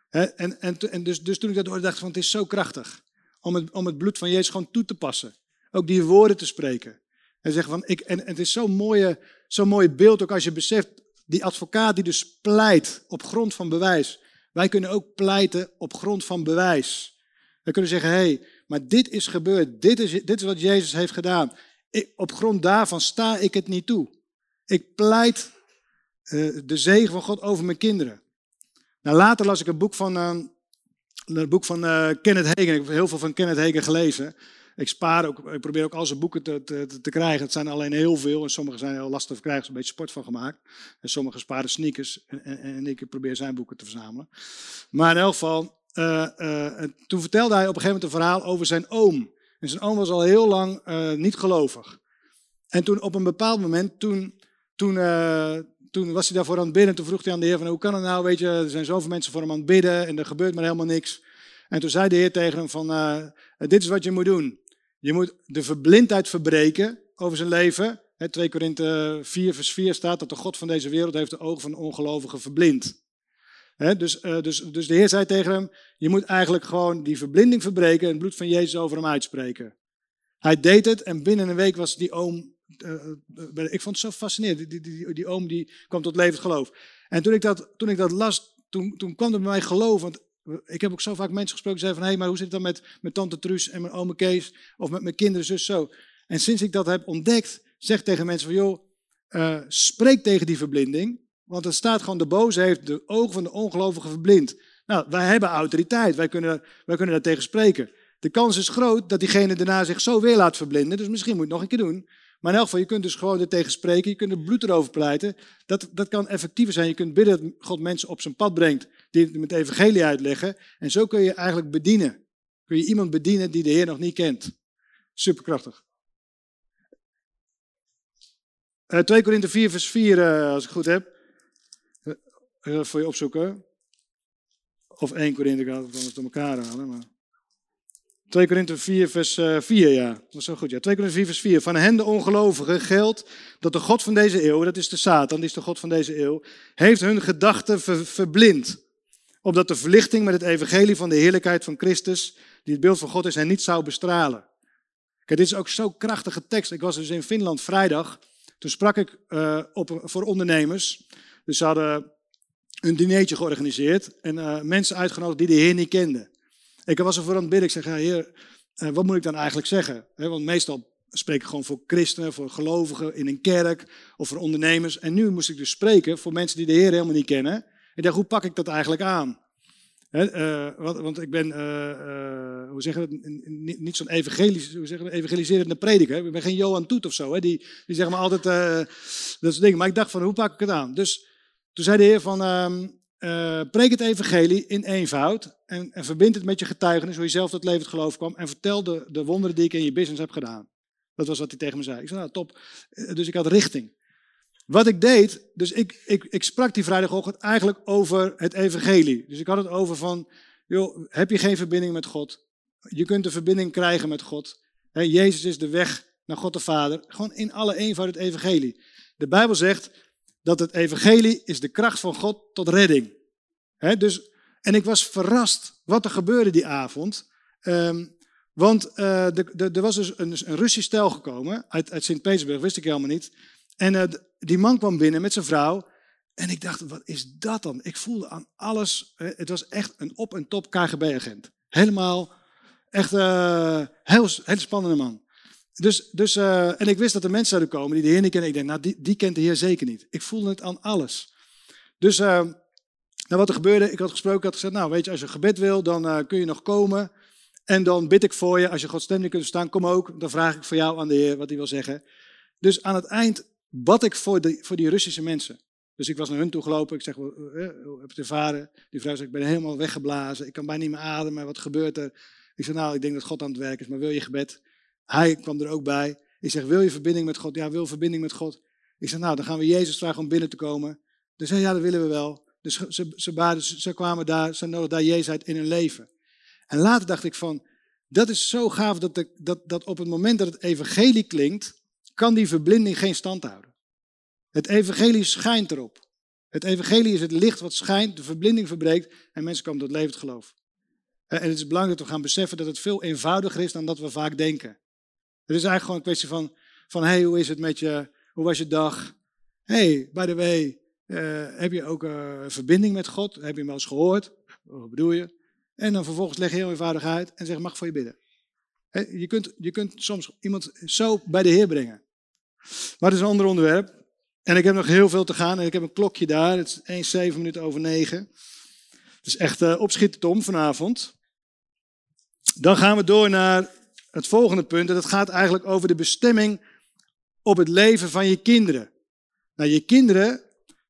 en en, en dus, dus toen ik dat hoorde, dacht ik van het is zo krachtig. Om het, om het bloed van Jezus gewoon toe te passen. Ook die woorden te spreken. En zeggen van, ik, en, het is zo'n mooie, zo'n mooi beeld ook als je beseft, die advocaat die dus pleit op grond van bewijs. Wij kunnen ook pleiten op grond van bewijs. We kunnen zeggen, hé, hey, maar dit is gebeurd. Dit is, dit is wat Jezus heeft gedaan. Op grond daarvan sta ik het niet toe. Ik pleit uh, de zegen van God over mijn kinderen. Nou, later las ik een boek van, uh, een boek van uh, Kenneth Hagen. Ik heb heel veel van Kenneth Hagen gelezen. Ik spaar ook, ik probeer ook al zijn boeken te, te, te, krijgen. Het zijn alleen heel veel en sommige zijn heel lastig te krijgen. Er een beetje sport van gemaakt. En sommige sparen sneakers en, en, en ik probeer zijn boeken te verzamelen. Maar in elk geval, uh, uh, toen vertelde hij op een gegeven moment een verhaal over zijn oom. En zijn oom was al heel lang niet gelovig. En toen op een bepaald moment, toen, toen, toen was hij daarvoor aan het bidden. Toen vroeg hij aan de Heer van hoe kan het nou, weet je, er zijn zoveel mensen voor hem aan het bidden en er gebeurt maar helemaal niks. En toen zei de Heer tegen hem van, uh, dit is wat je moet doen. Je moet de verblindheid verbreken over zijn leven. He, 2 Korinthe 4 vers 4 staat dat de God van deze wereld heeft de ogen van ongelovigen verblind. Dus, uh, dus, dus de Heer zei tegen hem, je moet eigenlijk gewoon die verblinding verbreken en het bloed van Jezus over hem uitspreken. Hij deed het en binnen een week was die oom ik vond het zo fascinerend. Die, die, die, die, oom die kwam tot levend geloof. En toen ik dat, toen ik dat las, toen, toen kwam er bij mij geloof. Want ik heb ook zo vaak mensen gesproken die zeiden van... hé, hey, maar hoe zit het dan met, met tante Truus en mijn oom Kees... of met mijn kinderen, zus, zo. En sinds ik dat heb ontdekt, zeg tegen mensen van... joh, spreek tegen die verblinding. Want er staat gewoon, de boze heeft de ogen van de ongelovigen verblind. Nou, wij hebben autoriteit. Wij kunnen, wij kunnen daar tegen spreken. De kans is groot dat diegene daarna zich zo weer laat verblinden. Dus misschien moet je het nog een keer doen. Maar in elk geval, je kunt dus gewoon er tegen spreken. Je kunt er bloed erover pleiten. Dat, dat kan effectiever zijn. Je kunt bidden dat God mensen op zijn pad brengt. Die het met evangelie uitleggen. En zo kun je eigenlijk bedienen. Kun je iemand bedienen die de Heer nog niet kent. Superkrachtig. Uh, 2 Korinthe 4 vers 4, uh, als ik goed heb. Uh, voor je opzoeken. Of 1 Korinthe, ik ga het door elkaar halen. Maar... 2 Korinthe 4, vers 4, eh, ja. Dat is zo goed, ja. 2 Korinthe 4, vers 4. Van hen de ongelovigen geldt dat de God van deze eeuw, dat is de Satan, die is de God van deze eeuw, heeft hun gedachten ver, verblind. Opdat de verlichting met het evangelie van de heerlijkheid van Christus, die het beeld van God is, hen niet zou bestralen. Kijk, dit is ook zo'n krachtige tekst. Ik was dus in Finland vrijdag. Toen sprak ik uh, op, voor ondernemers. Dus ze hadden een dinertje georganiseerd en uh, mensen uitgenodigd die de Heer niet kenden. Ik was ervoor aan het bidden. Ik zeg, ja, heer, eh, wat moet ik dan eigenlijk zeggen? Want meestal spreek ik gewoon voor christenen, voor gelovigen in een kerk of voor ondernemers. En nu moest ik dus spreken voor mensen die de Heer helemaal niet kennen. Ik dacht, hoe pak ik dat eigenlijk aan? uh, want, want, ik ben, uh, hoe zeggen we niet, niet zo'n evangelisch, hoe zeggen we, evangeliserende prediker. Ik ben geen Johan Toet of zo, die, die zeg maar altijd dat soort dingen. Maar ik dacht van, hoe pak ik het aan? Dus Toen zei de Heer van, eh, preek het evangelie in eenvoud en, en verbind het met je getuigenis, hoe je zelf tot levend geloof kwam en vertel de, de wonderen die ik in je business heb gedaan. Dat was wat hij tegen me zei. Ik zei, nou top. Eh, Dus ik had richting. Wat ik deed, dus ik, ik, ik sprak die vrijdagochtend eigenlijk over het evangelie. Dus ik had het over van, joh, heb je geen verbinding met God? Je kunt een verbinding krijgen met God. Jezus is de weg naar God de Vader. Gewoon in alle eenvoud het evangelie. De Bijbel zegt dat het evangelie is de kracht van God tot redding. Dus, en ik was verrast wat er gebeurde die avond. Ehm, want eh, er was dus een, een Russisch stel gekomen uit, uit Sint-Petersburg, wist ik helemaal niet. En eh, die man kwam binnen met zijn vrouw. En ik dacht, wat is dat dan? Ik voelde aan alles. het was echt een op- en top KGB-agent. Helemaal, echt eh heel, heel spannende man. Dus, dus, en ik wist dat er mensen zouden komen die de Heer niet kennen. Ik denk, nou, die, die kent de Heer zeker niet. Ik voelde het aan alles. Dus nou, wat er gebeurde, ik had gesproken, ik had gezegd, nou weet je, als je gebed wil, dan eh, kun je nog komen. En dan bid ik voor je, als je Gods stem niet kunt verstaan, kom ook. Dan vraag ik voor jou aan de Heer wat hij wil zeggen. Dus aan het eind bad ik voor, de, voor die Russische mensen. Dus ik was naar hun toe gelopen. Ik zeg, "Wel, eh, heb je het ervaren? Die vrouw zegt, ik ben helemaal weggeblazen. Ik kan bijna niet meer ademen. Wat gebeurt er? Ik zeg, nou, ik denk dat God aan het werk is, maar wil je gebed? Hij kwam er ook bij. Ik zeg, wil je verbinding met God? Ja, wil verbinding met God. Ik zeg, nou, dan gaan we Jezus vragen om binnen te komen. Dus zei, ja, dat willen we wel. Dus ze, ze, ze, kwamen daar, ze nodigden daar Jezus uit in hun leven. En later dacht ik van, dat is zo gaaf dat, dat, dat op het moment dat het evangelie klinkt, kan die verblinding geen stand houden. Het evangelie schijnt erop. Het evangelie is het licht wat schijnt, de verblinding verbreekt en mensen komen tot levend geloof. Eh, En het is belangrijk dat we gaan beseffen dat het veel eenvoudiger is dan dat we vaak denken. Het is eigenlijk gewoon een kwestie van, van hey, hoe is het met je? Hoe was je dag? hey, by the way, eh, heb je ook eh, verbinding met God? Heb je hem wel eens gehoord? Wat bedoel je? En dan vervolgens leg je heel eenvoudig uit en zeg, mag voor je bidden? Je, kunt, je kunt soms iemand zo bij de Heer brengen. Maar het is een ander onderwerp. En ik heb nog heel veel te gaan. En ik heb een klokje daar. Het is 1, 7 minuten over 9. Het is echt uh, opschieten Tom vanavond. Dan gaan we door naar het volgende punt. En dat gaat eigenlijk over de bestemming op het leven van je kinderen. Nou, je kinderen,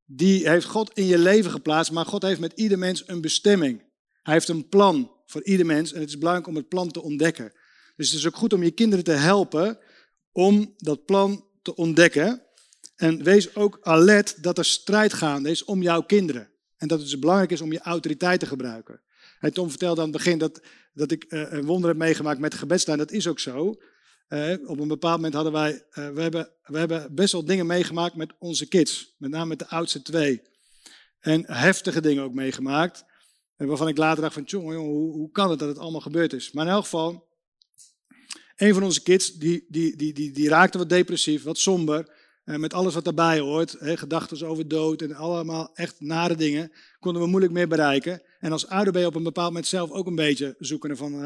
die heeft God in je leven geplaatst. Maar God heeft met ieder mens een bestemming. Hij heeft een plan voor ieder mens. En het is belangrijk om het plan te ontdekken. Dus het is ook goed om je kinderen te helpen om dat plan te ontdekken. En wees ook alert dat er strijd gaande is om jouw kinderen. En dat het dus belangrijk is om je autoriteit te gebruiken. En Tom vertelde aan het begin dat, dat ik uh, een wonder heb meegemaakt met de. Dat is ook zo. Uh, op een bepaald moment hadden wij, uh, we, hebben, we hebben best wel dingen meegemaakt met onze kids. Met name met de oudste twee. En heftige dingen ook meegemaakt. En waarvan ik later dacht van, jongen, hoe, hoe kan het dat het allemaal gebeurd is? Maar in elk geval, een van onze kids, die, die, die, die, die raakte wat depressief, wat somber. Met alles wat daarbij hoort, gedachten over dood en allemaal echt nare dingen, konden we moeilijk meer bereiken. En als ouder ben je op een bepaald moment zelf ook een beetje zoekende van,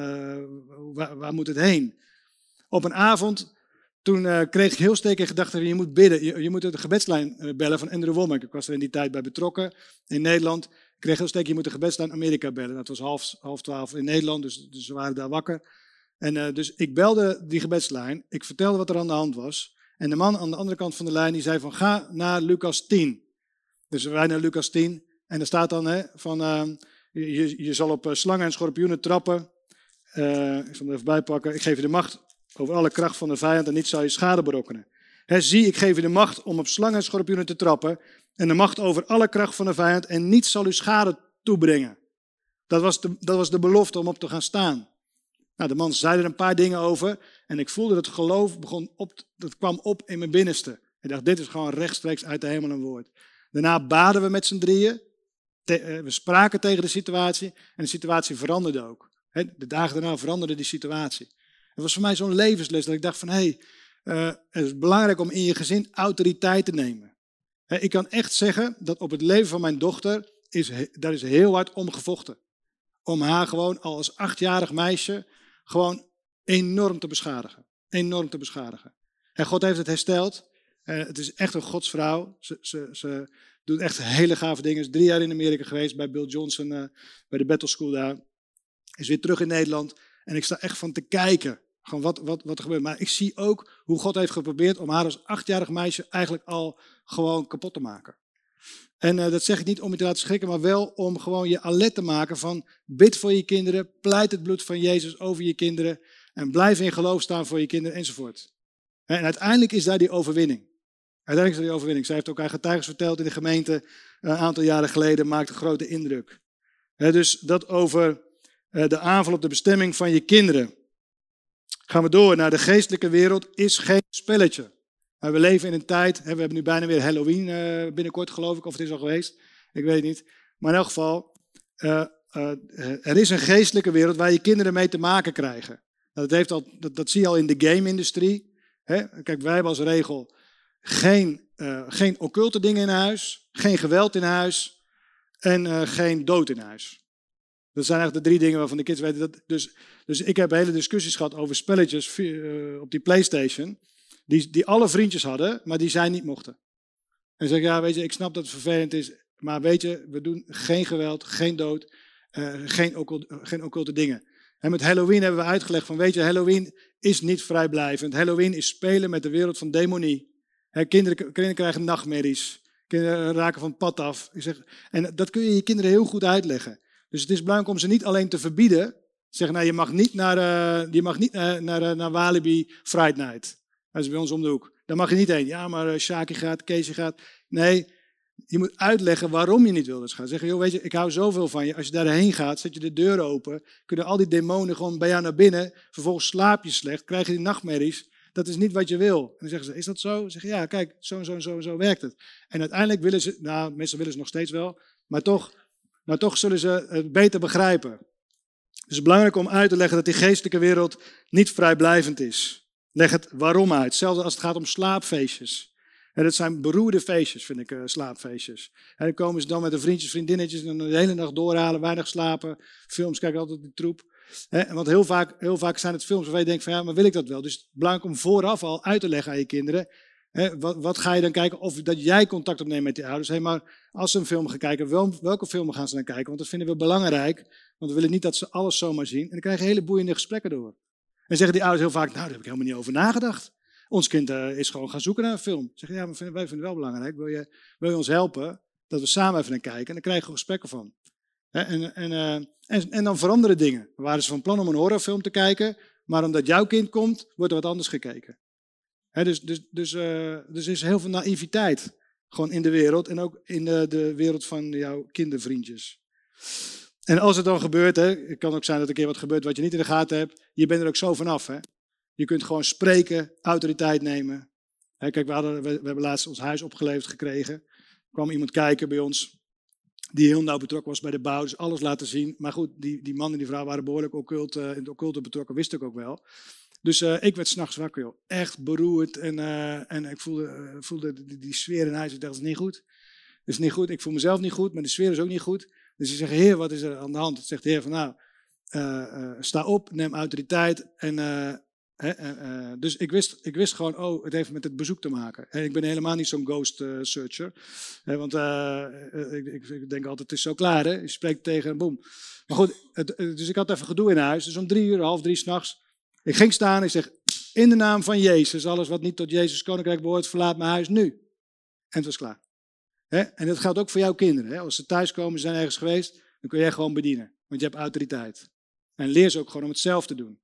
waar, waar, moet het heen? Op een avond, toen uh, kreeg ik heel sterk in gedachten, je moet bidden, je, je moet de gebedslijn uh, bellen van Andrew Womack. Ik was er in die tijd bij betrokken in Nederland. Ik kreeg heel sterk, je moet de gebedslijn Amerika bellen. Dat was half, half twaalf in Nederland, dus, dus we waren daar wakker. En uh, dus ik belde die gebedslijn, ik vertelde wat er aan de hand was. En de man aan de andere kant van de lijn die zei van ga naar Lucas 10. Dus wij naar Lucas 10 en er staat dan hè, van je, je zal op slangen en schorpioenen trappen. Ik zal hem even bijpakken. Ik geef je de macht over alle kracht van de vijand en niet zal je schade berokkenen. Hè, zie, ik geef je de macht om op slangen en schorpioenen te trappen en de macht over alle kracht van de vijand en niets zal u schade toebrengen. Dat was, de, dat was de belofte om op te gaan staan. Nou, de man zei er een paar dingen over en ik voelde dat geloof begon op, dat kwam op in mijn binnenste. Ik dacht, dit is gewoon rechtstreeks uit de hemel een woord. Daarna baden we met z'n drieën. Te, we spraken tegen de situatie en de situatie veranderde ook. De dagen daarna veranderde die situatie. Het was voor mij zo'n levensles dat ik dacht van, hé, hey, uh, het is belangrijk om in je gezin autoriteit te nemen. Ik kan echt zeggen dat op het leven van mijn dochter, is, daar is heel hard om gevochten. Om haar gewoon al als achtjarig meisje gewoon enorm te beschadigen. Enorm te beschadigen. En God heeft het hersteld. Uh, het is echt een godsvrouw. Ze, ze, ze doet echt hele gave dingen. Is drie jaar in Amerika geweest bij Bill Johnson, uh, bij de Battle School daar. Is weer terug in Nederland. En ik sta echt van te kijken. Gewoon wat, wat, wat er gebeurt. Maar ik zie ook hoe God heeft geprobeerd om haar als achtjarig meisje eigenlijk al gewoon kapot te maken. En eh, dat zeg ik niet om je te laten schrikken, maar wel om gewoon je alert te maken van bid voor je kinderen, pleit het bloed van Jezus over je kinderen en blijf in geloof staan voor je kinderen enzovoort. En uiteindelijk is daar die overwinning. Uiteindelijk is daar die overwinning. Zij heeft ook haar getuigens verteld in de gemeente eh, een aantal jaren geleden, maakt een grote indruk. Dus dat over eh, de aanval op de bestemming van je kinderen. Gaan we door naar de geestelijke wereld, is geen spelletje. We leven in een tijd, we hebben nu bijna weer Halloween eh, binnenkort geloof ik, of het is al geweest. Ik weet niet. Maar in elk geval, uh, uh, er is een geestelijke wereld waar je kinderen mee te maken krijgen. Dat, heeft al, dat, dat zie je al in de game-industrie. Kijk, wij hebben als regel geen, geen occulte dingen in huis, geen geweld in huis en geen dood in huis. Dat zijn eigenlijk de drie dingen waarvan de kids weten. Dat, dus, dus ik heb hele discussies gehad over spelletjes op die PlayStation. Die, die alle vriendjes hadden, maar die zij niet mochten. En zeg ja, weet je, ik snap dat het vervelend is, maar weet je, we doen geen geweld, geen dood, uh, geen, occulte, geen occulte dingen. En met Halloween hebben we uitgelegd van, weet je, Halloween is niet vrijblijvend. Halloween is spelen met de wereld van demonie. kinderen, kinderen krijgen nachtmerries. Kinderen raken van pad af. Ik zeg, en dat kun je je kinderen heel goed uitleggen. Dus het is belangrijk om ze niet alleen te verbieden. Zeg, nou, je mag niet naar, uh, je mag niet, uh, naar, uh, naar Walibi Friday Night. Dat is bij ons om de hoek. Daar mag je niet heen. Ja, maar Shaki gaat, Keesje gaat. Nee, je moet uitleggen waarom je niet wil gaan. Zeggen, joh, weet je, ik hou zoveel van je. Als je daarheen gaat, zet je de deur open. Kunnen al die demonen gewoon bij jou naar binnen. Vervolgens slaap je slecht, krijg je die nachtmerries. Dat is niet wat je wil. En dan zeggen ze, is dat zo? Ze zeggen, ja, kijk, zo en zo en zo en zo werkt het. En uiteindelijk willen ze, nou, meestal willen ze nog steeds wel. Maar toch, maar toch zullen ze het beter begrijpen. Het is belangrijk om uit te leggen dat die geestelijke wereld niet vrijblijvend is. Leg het waarom uit. Zelfs als het gaat om slaapfeestjes. En dat zijn beroerde feestjes, vind ik, uh, slaapfeestjes. En dan komen ze dan met de vriendjes, vriendinnetjes en de hele nacht doorhalen, weinig slapen. Films kijken altijd die troep. Want heel vaak, heel vaak zijn het films waar je denkt van ja, maar wil ik dat wel? Dus het is belangrijk om vooraf al uit te leggen aan je kinderen. Wat, wat, ga je dan kijken? Of dat jij contact opneemt met die ouders. Hey, maar als ze een film gaan kijken, wel, welke filmen gaan ze dan kijken? Want dat vinden we belangrijk. Want we willen niet dat ze alles zomaar zien. En dan krijg je hele boeiende gesprekken door. En zeggen die ouders heel vaak, nou daar heb ik helemaal niet over nagedacht. Ons kind uh, is gewoon gaan zoeken naar een film. Zeggen, ja, maar wij vinden het wel belangrijk. Wil je, wil je ons helpen dat we samen even naar kijken? En dan krijgen we gesprekken van. En, en, uh, en, en, dan veranderen dingen. We waren ze van plan om een horrorfilm te kijken, maar omdat jouw kind komt, wordt er wat anders gekeken. Dus, dus, dus, uh, dus er is heel veel naïviteit gewoon in de wereld en ook in de, de wereld van jouw kindervriendjes. En als het dan gebeurt, hè, het kan ook zijn dat er een keer wat gebeurt wat je niet in de gaten hebt, je bent er ook zo vanaf. Hè. Je kunt gewoon spreken, autoriteit nemen. Kijk, we, hadden, we, hebben laatst ons huis opgeleverd gekregen. Er kwam iemand kijken bij ons, die heel nauw betrokken was bij de bouw, dus alles laten zien. Maar goed, die, die man en die vrouw waren behoorlijk occult, uh, in het occulte betrokken, wist ik ook wel. Dus uh, ik werd s'nachts wakker, echt beroerd. En, uh, en ik voelde, voelde die, sfeer in huis. Ik dacht, dat is niet goed. Dat is niet goed. Ik voel mezelf niet goed, maar de sfeer is ook niet goed. Dus ze zeggen, heer, wat is er aan de hand? Het zegt de heer van, nou, sta op, neem autoriteit. En, uh, dus ik wist, ik wist gewoon, oh, het heeft met het bezoek te maken. En ik ben helemaal niet zo'n ghost searcher. want ik, ik, ik, denk altijd, het is zo klaar, hè? Je spreekt tegen, boem. Maar goed, dus ik had even gedoe in huis. Dus om drie uur, half drie s'nachts. Ik ging staan, ik zeg, in de naam van Jezus, alles wat niet tot Jezus koninkrijk behoort, verlaat mijn huis nu. En het was klaar. En dat geldt ook voor jouw kinderen. Als ze thuiskomen, zijn ergens geweest, dan kun jij gewoon bedienen. Want je hebt autoriteit. En leer ze ook gewoon om het zelf te doen.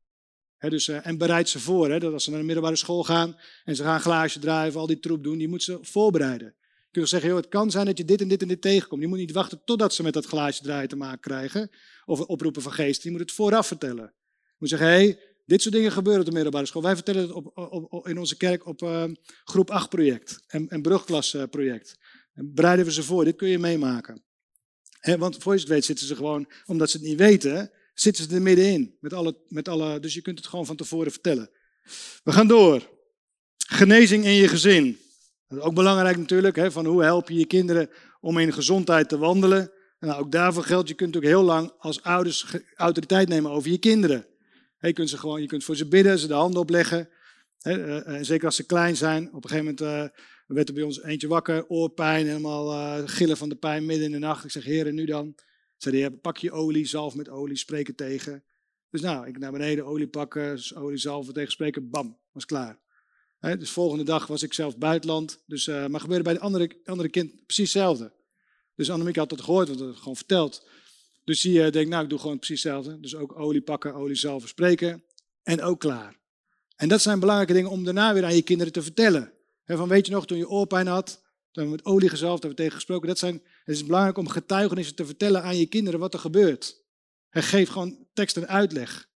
dus, uh, en bereid ze voor. dat als ze naar de middelbare school gaan en ze gaan glaasje draaien of al die troep doen, die moeten ze voorbereiden. Je kunt zeggen, joh, het kan zijn dat je dit en dit en dit tegenkomt. Je moet niet wachten totdat ze met dat glaasje draaien te maken krijgen. Of oproepen van geest. Je moet het vooraf vertellen. Je moet zeggen, hé, dit soort dingen gebeuren op de middelbare school. Wij vertellen het op, op, in onze kerk op uh, groep 8 project en, en brugklas project. En bereiden we ze voor, dit kun je meemaken. want voor je het weet zitten ze gewoon, omdat ze het niet weten, zitten ze er middenin. Met alle, met alle, dus je kunt het gewoon van tevoren vertellen. We gaan door. Genezing in je gezin. Ook belangrijk natuurlijk, van hoe help je je kinderen om in gezondheid te wandelen. En nou, ook daarvoor geldt, je kunt ook heel lang als ouders autoriteit nemen over je kinderen. Je, kunt ze gewoon, je kunt voor ze bidden, ze de handen opleggen. Hè, uh, zeker als ze klein zijn. Op een gegeven moment er werd er bij ons eentje wakker, oorpijn, helemaal gillen van de pijn midden in de nacht. Ik zeg, heren, nu dan? Zei hij, pak je olie, zalf met olie, spreek het tegen. Dus nou, ik naar beneden, olie pakken, olie zalven tegen spreken, bam, was klaar. Dus volgende dag was ik zelf buitenland. Dus, maar gebeurde bij de andere, andere kind precies hetzelfde. Dus Annemiek had het gehoord, want het gewoon verteld. Dus uh, denkt, nou, ik doe gewoon precies hetzelfde. Dus ook olie pakken, olie zelf verspreken en ook klaar. En dat zijn belangrijke dingen om daarna weer aan je kinderen te vertellen. He, van weet je nog, toen je oorpijn had, toen hebben we met olie gezalfd, hebben we tegen gesproken. Dat zijn, het is belangrijk om getuigenissen te vertellen aan je kinderen wat er gebeurt. Hij geeft gewoon tekst en uitleg.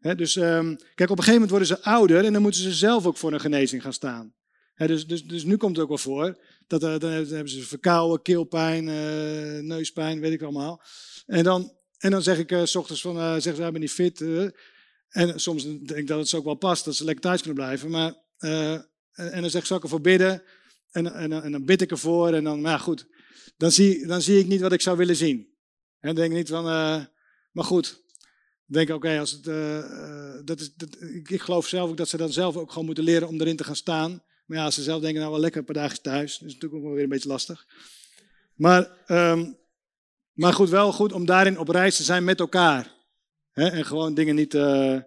dus um, kijk, op een gegeven moment worden ze ouder en dan moeten ze zelf ook voor een genezing gaan staan. dus, dus, dus nu komt het ook wel voor dat uh, dan hebben ze verkouden, keelpijn, uh, neuspijn, weet ik allemaal. En dan, en dan zeg ik uh, s ochtends van, zeggen ze, ik ben niet fit. en soms denk ik dat het ze ook wel past, dat ze lekker thuis kunnen blijven. Maar, en, en, dan zeg ik, zal ik ervoor bidden? En, en, en, dan bid ik ervoor en dan, ja, goed. Dan zie, dan zie ik niet wat ik zou willen zien. En denk niet van, maar goed. denk oké, als het, dat is, ik geloof zelf ook dat ze dan zelf ook gewoon moeten leren om erin te gaan staan. Maar ja, als ze zelf denken, nou wel lekker een paar dagen thuis. Dat is natuurlijk ook wel weer een beetje lastig. Maar, um, maar goed, wel goed om daarin op reis te zijn met elkaar. En gewoon dingen niet uh,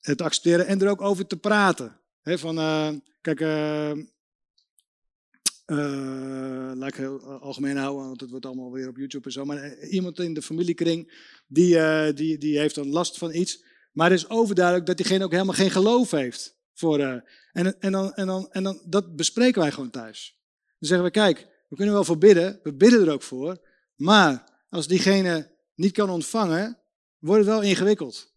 te accepteren en er ook over te praten. Van, uh, kijk, uh, laat ik heel algemeen houden, want het wordt allemaal weer op YouTube en zo. Maar iemand in de familiekring, die, die, die heeft dan last van iets. Maar het is overduidelijk dat diegene ook helemaal geen geloof heeft. Voor, uh, en, en, dan, en, dan, en dan, dat bespreken wij gewoon thuis. Dan zeggen we, kijk, we kunnen wel voor bidden, we bidden er ook voor. Maar als diegene niet kan ontvangen, wordt het wel ingewikkeld.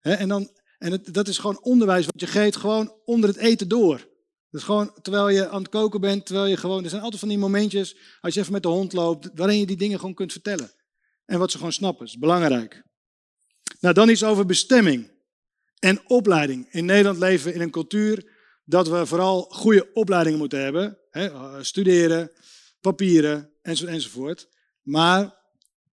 en dan, en dat is gewoon onderwijs wat je geeft, gewoon onder het eten door. Dus gewoon terwijl je aan het koken bent, terwijl je gewoon. Er zijn altijd van die momentjes, als je even met de hond loopt, waarin je die dingen gewoon kunt vertellen. En wat ze gewoon snappen, is belangrijk. Nou, dan iets over bestemming en opleiding. In Nederland leven we in een cultuur dat we vooral goede opleidingen moeten hebben. Hè, eh, studeren, papieren enzovoort. Maar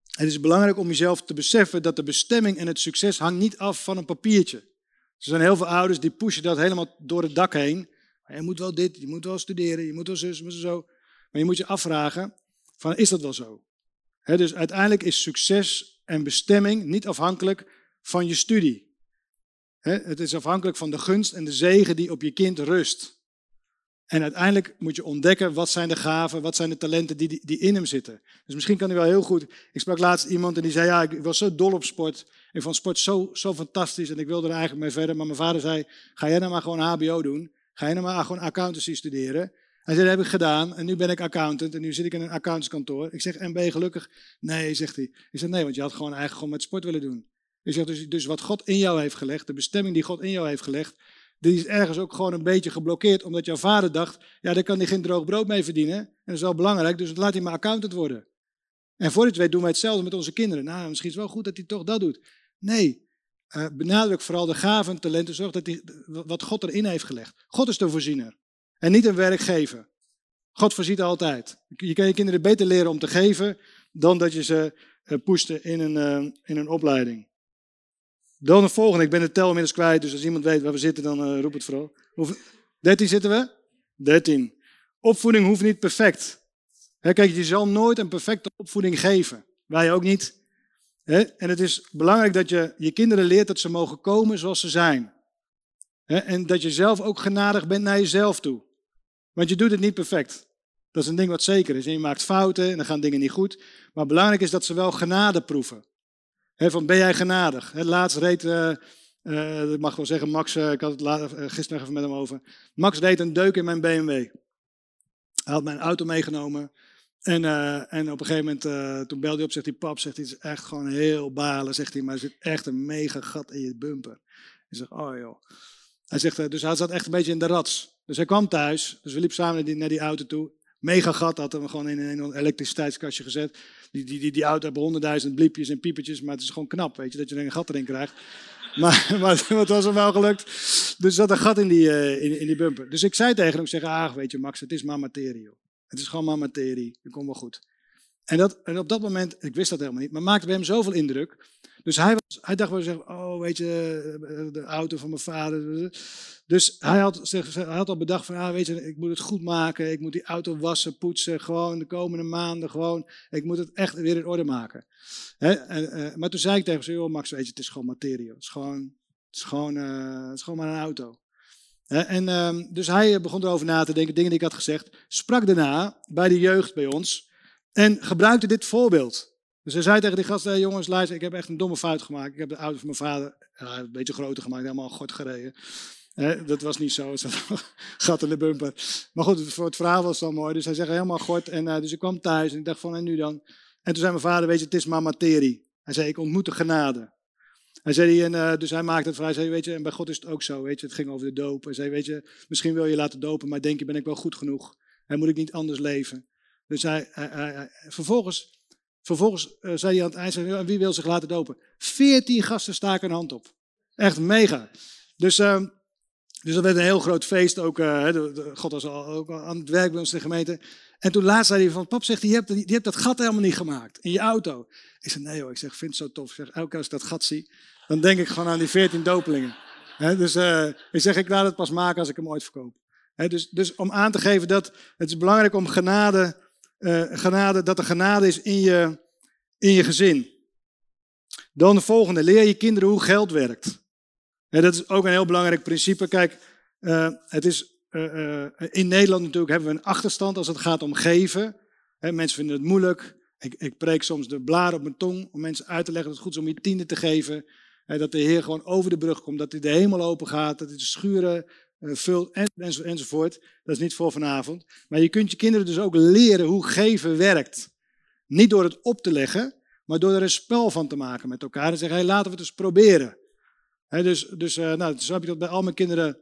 het is belangrijk om jezelf te beseffen dat de bestemming en het succes hangt niet af van een papiertje. Er zijn heel veel ouders die pushen dat helemaal door het dak heen. Je moet wel dit, je moet wel studeren, je moet wel zus, moet zo. Maar je moet je afvragen, van, is dat wel zo? dus uiteindelijk is succes en bestemming niet afhankelijk van je studie. Het is afhankelijk van de gunst en de zegen die op je kind rust. En uiteindelijk moet je ontdekken wat zijn de gaven, wat zijn de talenten die, die in hem zitten. Dus misschien kan hij wel heel goed. Ik sprak laatst iemand en die zei: Ja, ik was zo dol op sport. Ik vond sport zo, zo fantastisch en ik wilde er eigenlijk mee verder. Maar mijn vader zei: Ga jij nou maar gewoon HBO doen? Ga jij nou maar gewoon accountancy studeren? Hij zei: Dat heb ik gedaan en nu ben ik accountant en nu zit ik in een accountantskantoor. Ik zeg: En ben je gelukkig? Nee, zegt hij. Ik zeg: Nee, want je had gewoon eigenlijk gewoon met sport willen doen. Dus, dus wat God in jou heeft gelegd, de bestemming die God in jou heeft gelegd, die is ergens ook gewoon een beetje geblokkeerd, omdat jouw vader dacht, ja, daar kan hij geen droog brood mee verdienen. En dat is wel belangrijk, dus laat hij maar accountant worden. En voor dit weet doen wij hetzelfde met onze kinderen. Nou, misschien is het wel goed dat hij toch dat doet. Nee, uh, benadruk vooral de gaven, talenten, zorg dat hij, wat God erin heeft gelegd. God is de voorziener en niet een werkgever. God voorziet altijd. Je kan je kinderen beter leren om te geven dan dat je ze uh, pushte in een, uh, in een opleiding. Dan de volgende. Ik ben de tel kwijt, dus als iemand weet waar we zitten, dan uh, roep het vooral. Hoeveel? 13 zitten we? 13. Opvoeding hoeft niet perfect. kijk, je zal nooit een perfecte opvoeding geven. Wij ook niet. en het is belangrijk dat je je kinderen leert dat ze mogen komen zoals ze zijn. en dat je zelf ook genadig bent naar jezelf toe. Want je doet het niet perfect. Dat is een ding wat zeker is. En je maakt fouten en dan gaan dingen niet goed. Maar belangrijk is dat ze wel genade proeven van ben jij genadig? He, laatst reed, uh, ik mag wel zeggen, Max, uh, ik had het gisteren even met hem over. Max deed een deuk in mijn BMW. Hij had mijn auto meegenomen. En, en op een gegeven moment, toen belde hij op, zegt hij, pap, zegt hij, het is echt gewoon heel balen, zegt hij, maar er zit echt een mega gat in je bumper. Ik zeg, oh joh. Hij zegt, dus hij zat echt een beetje in de rats. Dus hij kwam thuis, dus we liepen samen naar die, naar die auto toe. Mega gat had hem gewoon in een elektriciteitskastje gezet. Die, die, die, die auto hebben honderdduizend bliepjes en piepetjes, maar het is gewoon knap, weet je, dat je er een gat erin krijgt. Maar, maar het was hem wel gelukt. Dus er zat een gat in die, uh, in, in, die bumper. Dus ik zei tegen hem, ik zeg, ah, weet je Max, het is maar materie. Joh. Het is gewoon maar materie, dat komt wel goed. En, dat, en op dat moment, ik wist dat helemaal niet, maar maakte bij hem zoveel indruk. Dus hij, was, hij dacht wel, zeggen, oh weet je, de auto van mijn vader. Dus hij had, hij had al bedacht van, ah, weet je, ik moet het goed maken. Ik moet die auto wassen, poetsen, gewoon de komende maanden gewoon. Ik moet het echt weer in orde maken. en, uh, maar toen zei ik tegen hem, joh Max, weet je, het is gewoon materie. Het is gewoon, het is gewoon, gewoon maar een auto. En ehm, dus hij begon erover na te denken, dingen die ik had gezegd. Sprak daarna bij de jeugd bij ons. En gebruikte dit voorbeeld. Dus hij zei tegen die gasten, jongens, luister, ik heb echt een domme fout gemaakt. Ik heb de auto van mijn vader een beetje groter gemaakt, helemaal god gereden. Dat was niet zo, er zat gat in de bumper. Maar goed, voor het verhaal was wel mooi. Dus hij zegt helemaal god. En uh, dus ik kwam thuis en ik dacht van, en nu dan? En toen zei mijn vader, weet je, het is maar materie. Hij zei, ik ontmoet de genade. Hij zei, en, uh, dus hij maakte het vrij. Hij zei, weet je, en bij God is het ook zo, weet je. Het ging over de doop. Hij zei, weet je, misschien wil je laten dopen, maar denk je, ben ik wel goed genoeg? En moet ik niet anders leven? Dus hij, hij vervolgens, vervolgens uh, zei hij aan het eind, zei, wie wil zich laten dopen? Veertien gasten staken een hand op. Echt mega. Dus, uh, dus dat werd een heel groot feest. Ook, de, God was al, ook aan het werk bij ons in de gemeente. En toen laatst zei hij van, pap zegt, je hebt, hebt dat gat helemaal niet gemaakt in je auto. Ik zeg, nee hoor, ik zeg, vind het zo tof. Zeg, elke keer als ik dat gat zie, dan denk ik gewoon aan die veertien dopelingen. Dus uh, ik zeg, ik laat het pas maken als ik hem ooit verkoop. Dus, dus om aan te geven dat het is belangrijk om genade, uh, genade dat er genade is in je, in je gezin. Dan de volgende, leer je kinderen hoe geld werkt. Dat is ook een heel belangrijk principe. Kijk, uh, het is uh, in Nederland natuurlijk hebben we een achterstand als het gaat om geven. He, mensen vinden het moeilijk. Ik, ik preek soms de blaar op mijn tong om mensen uit te leggen dat het goed is om je tiende te geven. Dat de Heer gewoon over de brug komt, dat hij de hemel open gaat, dat hij de schuren en, en, enzovoort. Dat is niet voor vanavond. Maar je kunt je kinderen dus ook leren hoe geven werkt. Niet door het op te leggen, maar door er een spel van te maken met elkaar. En zeggen, hey, laten we het eens proberen. He, dus dus uh, nou, zo heb ik dat bij al mijn kinderen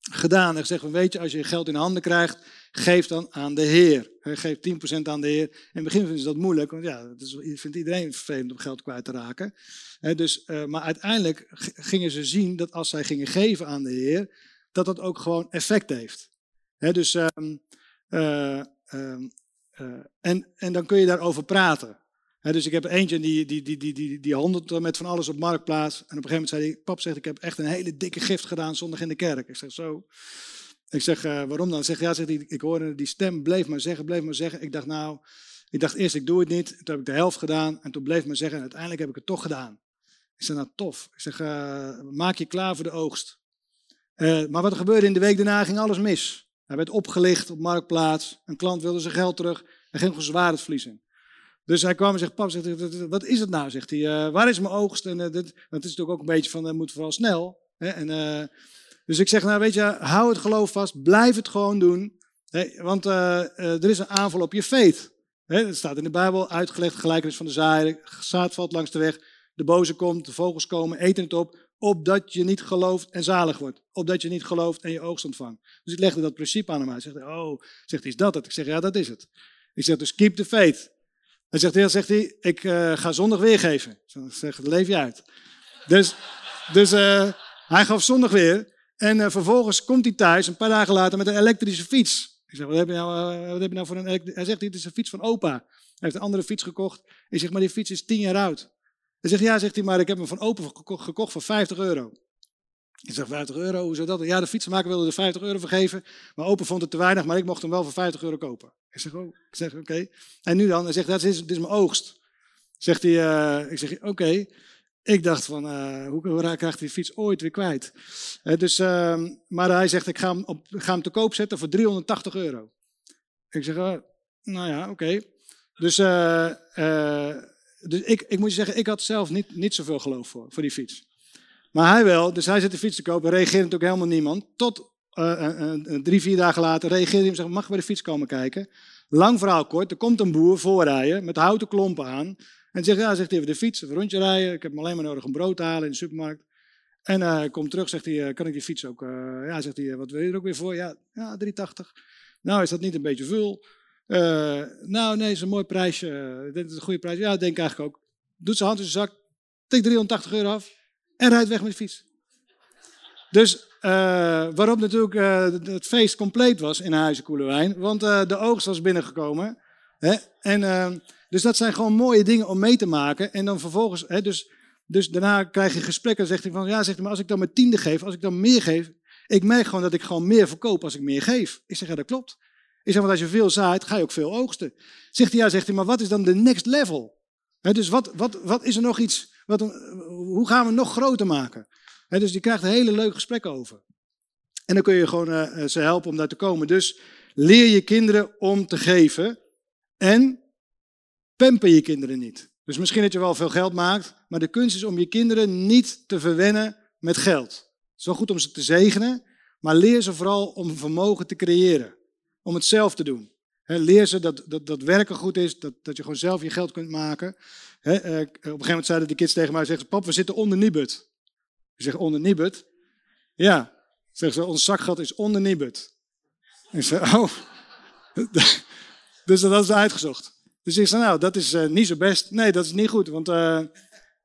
gedaan. En van, weet je, als je geld in handen krijgt, geef dan aan de Heer. Geef 10% aan de Heer. In het begin vinden ze dat moeilijk, want ja, dat is, vindt iedereen vervelend om geld kwijt te raken. dus, uh, maar uiteindelijk gingen ze zien dat als zij gingen geven aan de Heer, dat dat ook gewoon effect heeft. dus, um, uh, um, uh, en, en dan kun je daarover praten. He, dus ik heb eentje die, die, die, die, die, die handelt met van alles op marktplaats. En op een gegeven moment zei hij, pap zegt, ik heb echt een hele dikke gift gedaan zondag in de kerk. Ik zeg, zo. Ik zeg, uh, waarom dan? Zeg, ja, zegt hij, ik hoorde die stem, bleef maar zeggen, bleef maar zeggen. Ik dacht, nou, ik dacht eerst, ik doe het niet. Toen heb ik de helft gedaan en toen bleef maar zeggen. En uiteindelijk heb ik het toch gedaan. Ik zeg, nou tof. Ik zeg, maak je klaar voor de oogst. Uh, maar wat er gebeurde in de week daarna, ging alles mis. Hij werd opgelicht op marktplaats. Een klant wilde zijn geld terug. Hij ging gewoon in. Dus hij kwam en zegt, pap, zegt, wat is het nou? Zegt hij, uh, waar is mijn oogst? En want het is natuurlijk ook een beetje van, dat moet vooral snel. Hè? En, dus ik zeg, nou weet je, hou het geloof vast, blijf het gewoon doen. Want er is een aanval op je faith. Hè? Het staat in de Bijbel, uitgelegd, gelijkenis van de zaaier. Zaad valt langs de weg, de boze komt, de vogels komen, eten het op. Opdat je niet gelooft en zalig wordt. Opdat je niet gelooft en je oogst ontvangt. Dus ik legde dat principe aan hem uit. Hij zegt, oh, zegt hij, is dat het? Ik zeg, ja, dat is het. Ik zeg, dus keep the faith. Hij zegt, ja, zegt hij, ik uh, ga zondag weergeven. Ik zeg, leef je uit. Dus, dus uh, hij gaf zondag weer. En uh, vervolgens komt hij thuis, een paar dagen later, met een elektrische fiets. Ik zeg, wat heb je nou, wat heb je nou voor een. Hij zegt, dit is een fiets van opa. Hij heeft een andere fiets gekocht. Ik zeg, maar die fiets is tien jaar oud. Hij zegt, ja, zegt hij, maar ik heb hem van opa gekocht voor 50 euro. Ik zeg, 50 euro, hoe zou dat? Ja, de fietsenmaker wilde er 50 euro voor geven. Maar opa vond het te weinig, maar ik mocht hem wel voor 50 euro kopen. Ik zeg, oh, ik zeg, oké. En nu dan? Hij zegt, dat is, dit is mijn oogst. Zegt hij, uh, ik zeg, oké. Ik dacht van, uh, hoe, hoe krijg ik die fiets ooit weer kwijt? Uh, dus, uh, maar hij zegt, ik ga hem, op, ga hem te koop zetten voor 380 euro. Ik zeg, nou ja, oké. Okay. Dus, dus ik, ik moet je zeggen, ik had zelf niet, niet zoveel geloof voor, voor die fiets. Maar hij wel, dus hij zet de fiets te kopen, reageert natuurlijk helemaal niemand. Tot uh, uh, drie, vier dagen later reageert hij en zegt, mag ik bij de fiets komen kijken? Lang verhaal kort, er komt een boer voorrijden met houten klompen aan. En zegt, ja, zegt hij, even de fiets, een rondje rijden. Ik heb alleen maar nodig een brood te halen in de supermarkt. En uh, komt terug, zegt hij, kan ik die fiets ook, ja, zegt hij, wat wil je er ook weer voor? Ja, ja 380. Nou, is dat niet een beetje veel? Nou, nee, is een mooi prijsje. Dit is een goede prijs. Ja, denk ik eigenlijk ook. Doet zijn hand in zijn zak, tikt 380 euro af en rijdt weg met de fiets. Dus uh, waarop natuurlijk uh, het feest compleet was in Huizen Koelewijn, want de oogst was binnengekomen. Hè? En, dus dat zijn gewoon mooie dingen om mee te maken. En dan vervolgens, hè, dus, dus daarna krijg je gesprekken en zegt hij van, ja, zegt hij, maar als ik dan mijn tiende geef, als ik dan meer geef, ik merk gewoon dat ik gewoon meer verkoop als ik meer geef. Ik zeg, ja, dat klopt. Ik zeg, want als je veel zaait, ga je ook veel oogsten. Zegt hij, ja, zegt hij, maar wat is dan de next level? Dus wat, wat, wat is er nog iets, wat, hoe gaan we nog groter maken? Dus je krijgt een hele leuk gesprek over. En dan kun je gewoon uh, ze helpen om daar te komen. Dus leer je kinderen om te geven. En pamper je kinderen niet. Dus misschien dat je wel veel geld maakt, maar de kunst is om je kinderen niet te verwennen met geld. Het is wel goed om ze te zegenen, maar leer ze vooral om vermogen te creëren. Om het zelf te doen. leer ze dat, dat, dat werken goed is, dat, dat je gewoon zelf je geld kunt maken. He, uh, op een gegeven moment zeiden de kids tegen mij, zeggen pap, we zitten onder Nibud. Ik zeg, onder Nibud? Ja. Zeggen ze, ons zakgeld is onder Nibud. Ik zeg, oh. dus dat is uitgezocht. Dus ik zei, nou, dat is uh, niet zo best. Nee, dat is niet goed, want uh,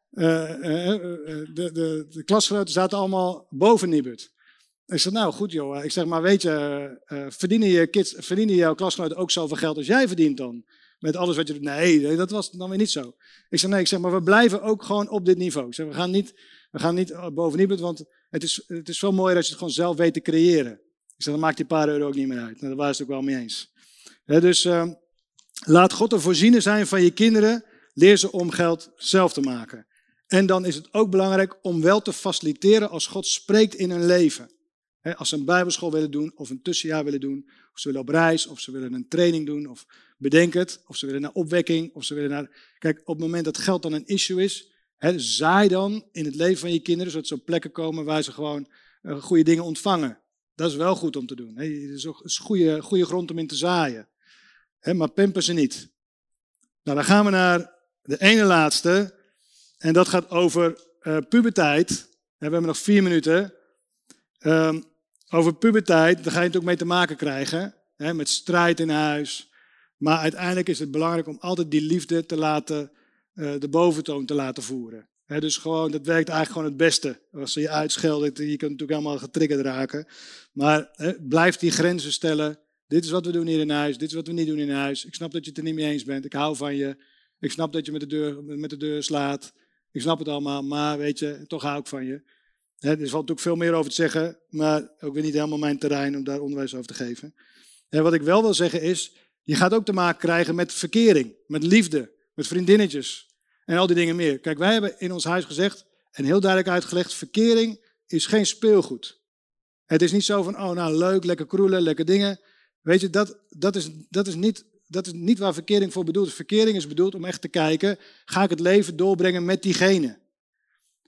de, de, de klasgenoten zaten allemaal boven Nibud. Ik zei, nou goed joh. Ik zeg, maar weet je, verdienen, je kids, verdienen jouw klasgenoten ook zoveel geld als jij verdient dan? Met alles wat je. Nee, dat was dan weer niet zo. Ik zeg, nee, ik zeg, maar we blijven ook gewoon op dit niveau. Zeg, we gaan niet, we gaan niet boven Nibud, want het is, het is veel mooier als je het gewoon zelf weet te creëren. Ik zeg, dan maakt die paar euro ook niet meer uit. Nou, daar waren ze het ook wel mee eens. dus uh, laat God de voorziener zijn van je kinderen. Leer ze om geld zelf te maken. En dan is het ook belangrijk om wel te faciliteren als God spreekt in hun leven. Als ze een bijbelschool willen doen, of een tussenjaar willen doen, of ze willen op reis, of ze willen een training doen, of bedenk het, of ze willen naar opwekking, of ze willen naar... Kijk, op het moment dat geld dan een issue is, zaai dan in het leven van je kinderen, zodat ze op plekken komen waar ze gewoon uh, goede dingen ontvangen. Dat is wel goed om te doen. Het is ook is goede, goede grond om in te zaaien. maar pimpen ze niet. Nou, dan gaan we naar de ene laatste. En dat gaat over uh, puberteit. we hebben nog vier minuten. Um, over puberteit, daar ga je het ook mee te maken krijgen. met strijd in huis. Maar uiteindelijk is het belangrijk om altijd die liefde te laten, uh, de boventoon te laten voeren dus gewoon, dat werkt eigenlijk gewoon het beste. Als ze je uitschelden, je kunt natuurlijk helemaal getriggerd raken. Maar blijf die grenzen stellen. Dit is wat we doen hier in huis, dit is wat we niet doen in huis. Ik snap dat je het er niet mee eens bent, ik hou van je. Ik snap dat je met de deur, met de deur slaat. Ik snap het allemaal, maar weet je, toch hou ik van je. Er valt natuurlijk veel meer over te zeggen, maar ook weer niet helemaal mijn terrein om daar onderwijs over te geven. wat ik wel wil zeggen is, je gaat ook te maken krijgen met verkering, met liefde, met vriendinnetjes, en al die dingen meer. Kijk, wij hebben in ons huis gezegd en heel duidelijk uitgelegd: verkering is geen speelgoed. Het is niet zo van, oh nou leuk, lekker kroelen, lekker dingen. Weet je, dat, dat, is, dat, is niet, dat is niet waar verkering voor bedoeld is. Verkering is bedoeld om echt te kijken, ga ik het leven doorbrengen met diegene?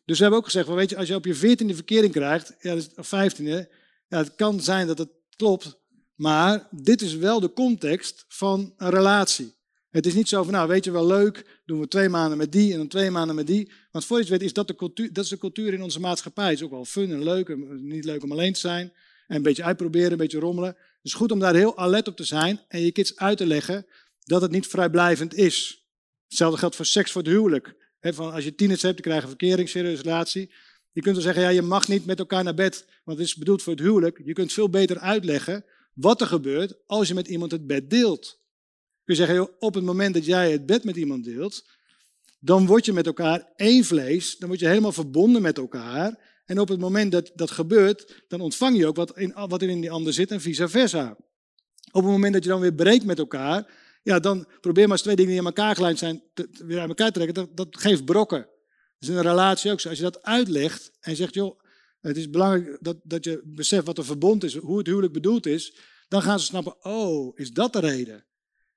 Dus we hebben ook gezegd, weet je, als je op je veertiende verkering krijgt, ja, of vijftiende, ja, het kan zijn dat het klopt, maar dit is wel de context van een relatie. Het is niet zo van, nou weet je wel leuk, doen we twee maanden met die en dan twee maanden met die. Want voor je het weet is dat de cultuur, dat is de cultuur in onze maatschappij. Het is ook wel fun en leuk, niet leuk om alleen te zijn. En een beetje uitproberen, een beetje rommelen. Het is goed om daar heel alert op te zijn en je kids uit te leggen dat het niet vrijblijvend is. Hetzelfde geldt voor seks voor het huwelijk. Van als je tieners hebt, dan krijg je een verkering, serieuze relatie. Je kunt wel zeggen, ja, je mag niet met elkaar naar bed, want het is bedoeld voor het huwelijk. Je kunt veel beter uitleggen wat er gebeurt als je met iemand het bed deelt. Kun je zeggen, op het moment dat jij het bed met iemand deelt, dan word je met elkaar één vlees, dan word je helemaal verbonden met elkaar. En op het moment dat dat gebeurt, dan ontvang je ook wat in, wat in die ander zit en vice versa. Op het moment dat je dan weer breekt met elkaar, ja, dan probeer maar eens twee dingen die aan elkaar gelijnd zijn, weer uit elkaar te trekken. Dat, dat geeft brokken. Dat is in een relatie ook zo. Als je dat uitlegt en zegt, joh, het is belangrijk dat, dat je beseft wat een verbond is, hoe het huwelijk bedoeld is, dan gaan ze snappen, oh, is dat de reden?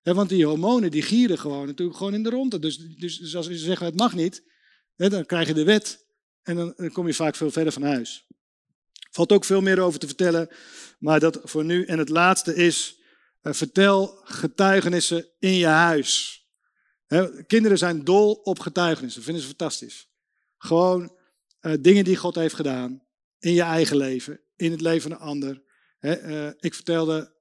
want die hormonen die gieren gewoon natuurlijk gewoon in de ronde. Dus, dus, dus als ze zeggen het mag niet, dan krijg je de wet en dan, kom je vaak veel verder van huis. Valt ook veel meer over te vertellen, maar dat voor nu. En het laatste is, vertel getuigenissen in je huis. kinderen zijn dol op getuigenissen, vinden ze fantastisch. Gewoon uh, dingen die God heeft gedaan in je eigen leven, in het leven van een ander. uh, ik vertelde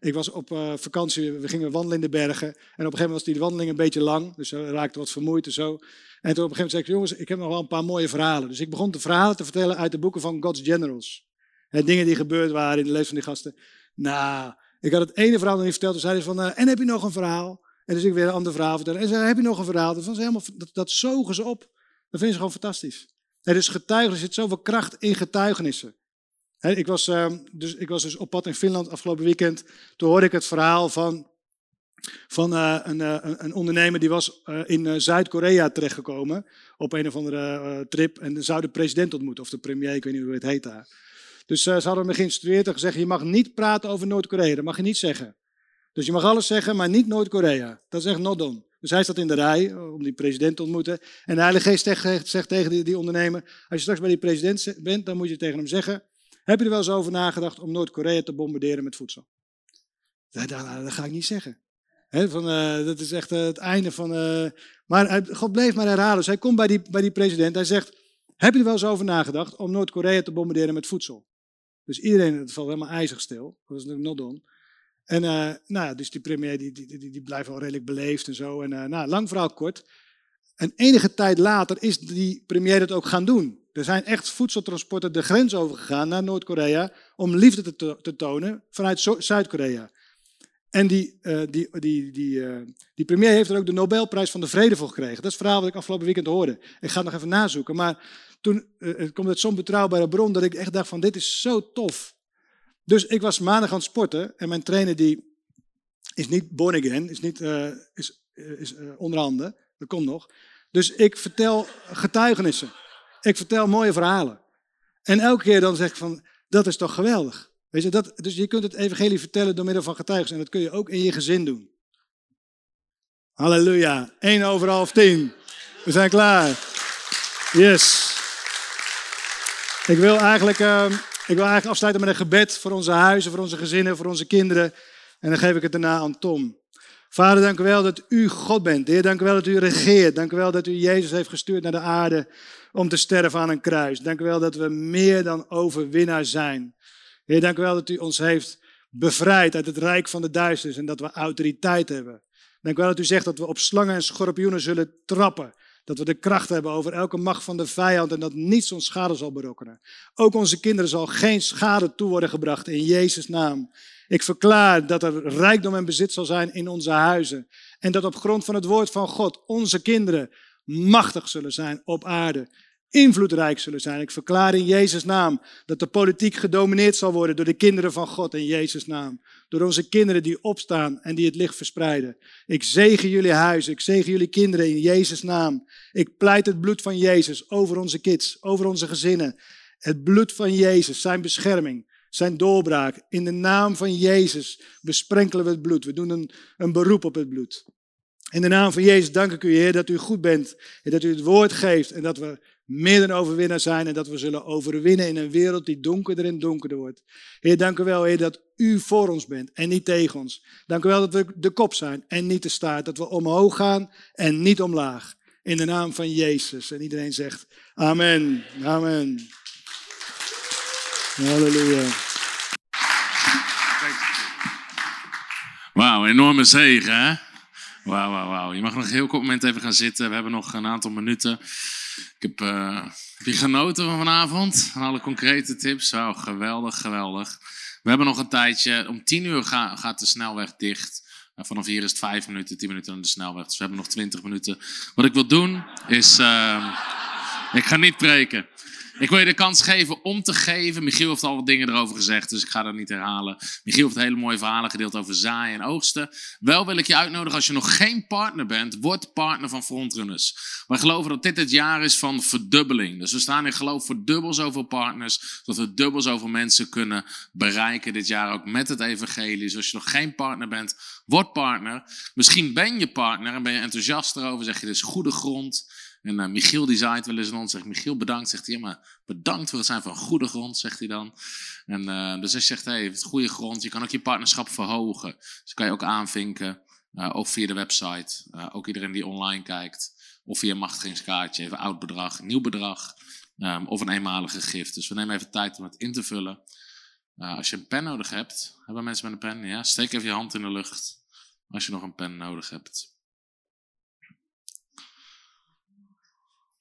ik was op vakantie, we gingen wandelen in de bergen. En op een gegeven moment was die wandeling een beetje lang. Dus we raakten wat vermoeid en zo. En toen op een gegeven moment zei ik, jongens, ik heb nog wel een paar mooie verhalen. Dus ik begon de verhalen te vertellen uit de boeken van God's Generals. En dingen die gebeurd waren in de leven van die gasten. Nou, ik had het ene verhaal nog niet verteld. Toen zeiden ze van, uh, en heb je nog een verhaal? En dus ik weer een ander verhaal vertellen. En ze heb je nog een verhaal? Dat, was helemaal, dat, dat zogen ze op. Dat vinden ze gewoon fantastisch. Er is getuigen, er zit zoveel kracht in getuigenissen ik, was, ehm, dus, ik was dus op pad in Finland afgelopen weekend. Toen hoorde ik het verhaal van, van uh, een, uh, een, ondernemer die was in Zuid-Korea terechtgekomen. Op een of andere trip. En zou de president ontmoeten, of de premier, ik weet niet hoe het heet daar. Dus uh, ze hadden me geïnstrueerd en gezegd, je mag niet praten over Noord-Korea. Dat mag je niet zeggen. Dus je mag alles zeggen, maar niet Noord-Korea. Dat is echt. Dus hij staat in de rij om die president te ontmoeten. En de Heilige Geest zegt, tegen die, die ondernemer, als je straks bij die president bent, dan moet je tegen hem zeggen, heb je er wel eens over nagedacht om Noord-Korea te bombarderen met voedsel? Dat, ga ik niet zeggen. van, uh, dat is echt het einde van. Maar God bleef maar herhalen. Dus hij komt bij die, bij die president. Hij zegt: Heb je er wel eens over nagedacht om Noord-Korea te bombarderen met voedsel? Dus iedereen, het valt helemaal ijzig stil. Dat is natuurlijk not done. En nou ja, dus die premier die, die, die, die blijft wel redelijk beleefd en zo. En nou, lang verhaal kort. En enige tijd later is die premier dat ook gaan doen. Er zijn echt voedseltransporten de grens overgegaan naar Noord-Korea om liefde te, tonen vanuit Zuid-Korea. En die, uh, die, die, die, die premier heeft er ook de Nobelprijs van de Vrede voor gekregen. Dat is het verhaal wat ik afgelopen weekend hoorde. Ik ga het nog even nazoeken. Maar toen uh, het komt uit zo'n betrouwbare bron dat ik echt dacht van dit is zo tof. Dus ik was maandag aan het sporten en mijn trainer die is niet born again, is, niet, is, is onderhanden. Dat komt nog. Dus ik vertel getuigenissen. Ik vertel mooie verhalen. En elke keer dan zeg ik van, dat is toch geweldig. Weet je, dat, dus je kunt het evangelie vertellen door middel van getuigen. En dat kun je ook in je gezin doen. Halleluja. 1 over half 10. We zijn klaar. Yes. Ik wil eigenlijk, uh, ik wil eigenlijk afsluiten met een gebed voor onze huizen, voor onze gezinnen, voor onze kinderen. En dan geef ik het daarna aan Tom. Vader, dank u wel dat u God bent. Heer, dank u wel dat u regeert. Dank u wel dat u Jezus heeft gestuurd naar de aarde om te sterven aan een kruis. Dank u wel dat we meer dan overwinnaar zijn. Heer, dank u wel dat u ons heeft bevrijd uit het rijk van de duisternis en dat we autoriteit hebben. Dank u wel dat u zegt dat we op slangen en schorpioenen zullen trappen. Dat we de kracht hebben over elke macht van de vijand en dat niets ons schade zal berokkenen. Ook onze kinderen zal geen schade toe worden gebracht in Jezus' naam. Ik verklaar dat er rijkdom en bezit zal zijn in onze huizen. En dat op grond van het woord van God onze kinderen machtig zullen zijn op aarde. Invloedrijk zullen zijn. Ik verklaar in Jezus' naam dat de politiek gedomineerd zal worden door de kinderen van God in Jezus' naam. Door onze kinderen die opstaan en die het licht verspreiden. Ik zegen jullie huizen, ik zegen jullie kinderen in Jezus' naam. Ik pleit het bloed van Jezus over onze kids, over onze gezinnen. Het bloed van Jezus, zijn bescherming, zijn doorbraak. In de naam van Jezus besprenkelen we het bloed. We doen een, een beroep op het bloed. In de naam van Jezus dank ik u, Heer, dat u goed bent. En dat u het woord geeft en dat we meer dan overwinnaar zijn. En dat we zullen overwinnen in een wereld die donkerder en donkerder wordt. Heer, dank u wel, Heer, dat u voor ons bent en niet tegen ons. Dank u wel dat we de kop zijn en niet de staart. Dat we omhoog gaan en niet omlaag. In de naam van Jezus. En iedereen zegt Amen. Amen. Halleluja. Wauw, enorme zegen hè? Wauw, wauw, wauw. Je mag nog een heel kort moment even gaan zitten. We hebben nog een aantal minuten. Ik heb, je genoten van vanavond? Van alle concrete tips? Geweldig, geweldig. We hebben nog een tijdje. Om tien uur gaat de snelweg dicht. Vanaf hier is het vijf minuten, tien minuten aan de snelweg. Dus we hebben nog twintig minuten. Wat ik wil doen is... Uh, ik ga niet preken. Ik wil je de kans geven om te geven. Michiel heeft al wat dingen erover gezegd, dus ik ga dat niet herhalen. Michiel heeft hele mooie verhalen gedeeld over zaaien en oogsten. Wel wil ik je uitnodigen, als je nog geen partner bent, word partner van Frontrunners. Wij geloven dat dit het jaar is van verdubbeling. Dus we staan in geloof voor dubbel zoveel partners, zodat we dubbel zoveel mensen kunnen bereiken dit jaar ook met het evangelie. Dus als je nog geen partner bent, word partner. Misschien ben je partner en ben je enthousiast erover, zeg je dit is goede grond. En uh, Michiel die zaait wel eens in ons, zegt Michiel bedankt, zegt hij, ja maar bedankt voor het zijn van goede grond, zegt hij dan. En uh, dus hij zegt, hey, het goede grond, je kan ook je partnerschap verhogen. Dus kan je ook aanvinken, uh, ook via de website, ook iedereen die online kijkt. Of via een machtigingskaartje, even oud bedrag, nieuw bedrag, um, of een eenmalige gift. Dus we nemen even tijd om het in te vullen. als je een pen nodig hebt, hebben mensen met een pen? Ja, steek even je hand in de lucht als je nog een pen nodig hebt.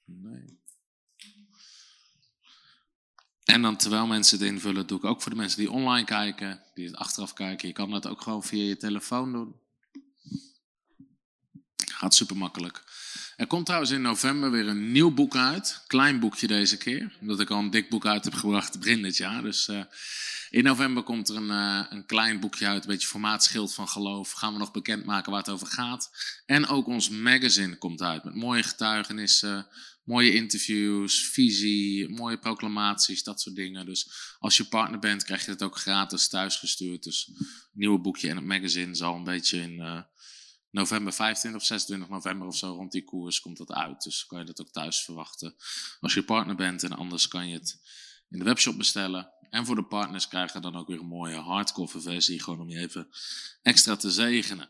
Nee. En dan terwijl mensen het invullen, doe ik ook voor de mensen die online kijken, die het achteraf kijken. Je kan dat ook gewoon via je telefoon doen. Gaat super makkelijk. Er komt trouwens in november weer een nieuw boek uit. Klein boekje deze keer. Omdat ik al een dik boek uit heb gebracht begin dit jaar. Dus uh, in november komt er een, uh, een klein boekje uit. Een beetje formaatschild van geloof. Gaan we nog bekendmaken waar het over gaat. En ook ons magazine komt uit. Met mooie getuigenissen. Mooie interviews, visie, mooie proclamaties, dat soort dingen. Dus als je partner bent, krijg je het ook gratis thuisgestuurd. Dus het nieuwe boekje en het magazine zal een beetje in uh, november 25 of 26 november of zo rond die koers komt dat uit. Dus kan je dat ook thuis verwachten als je partner bent. En anders kan je het in de webshop bestellen. En voor de partners krijgen dan ook weer een mooie hardcover versie, gewoon om je even extra te zegenen.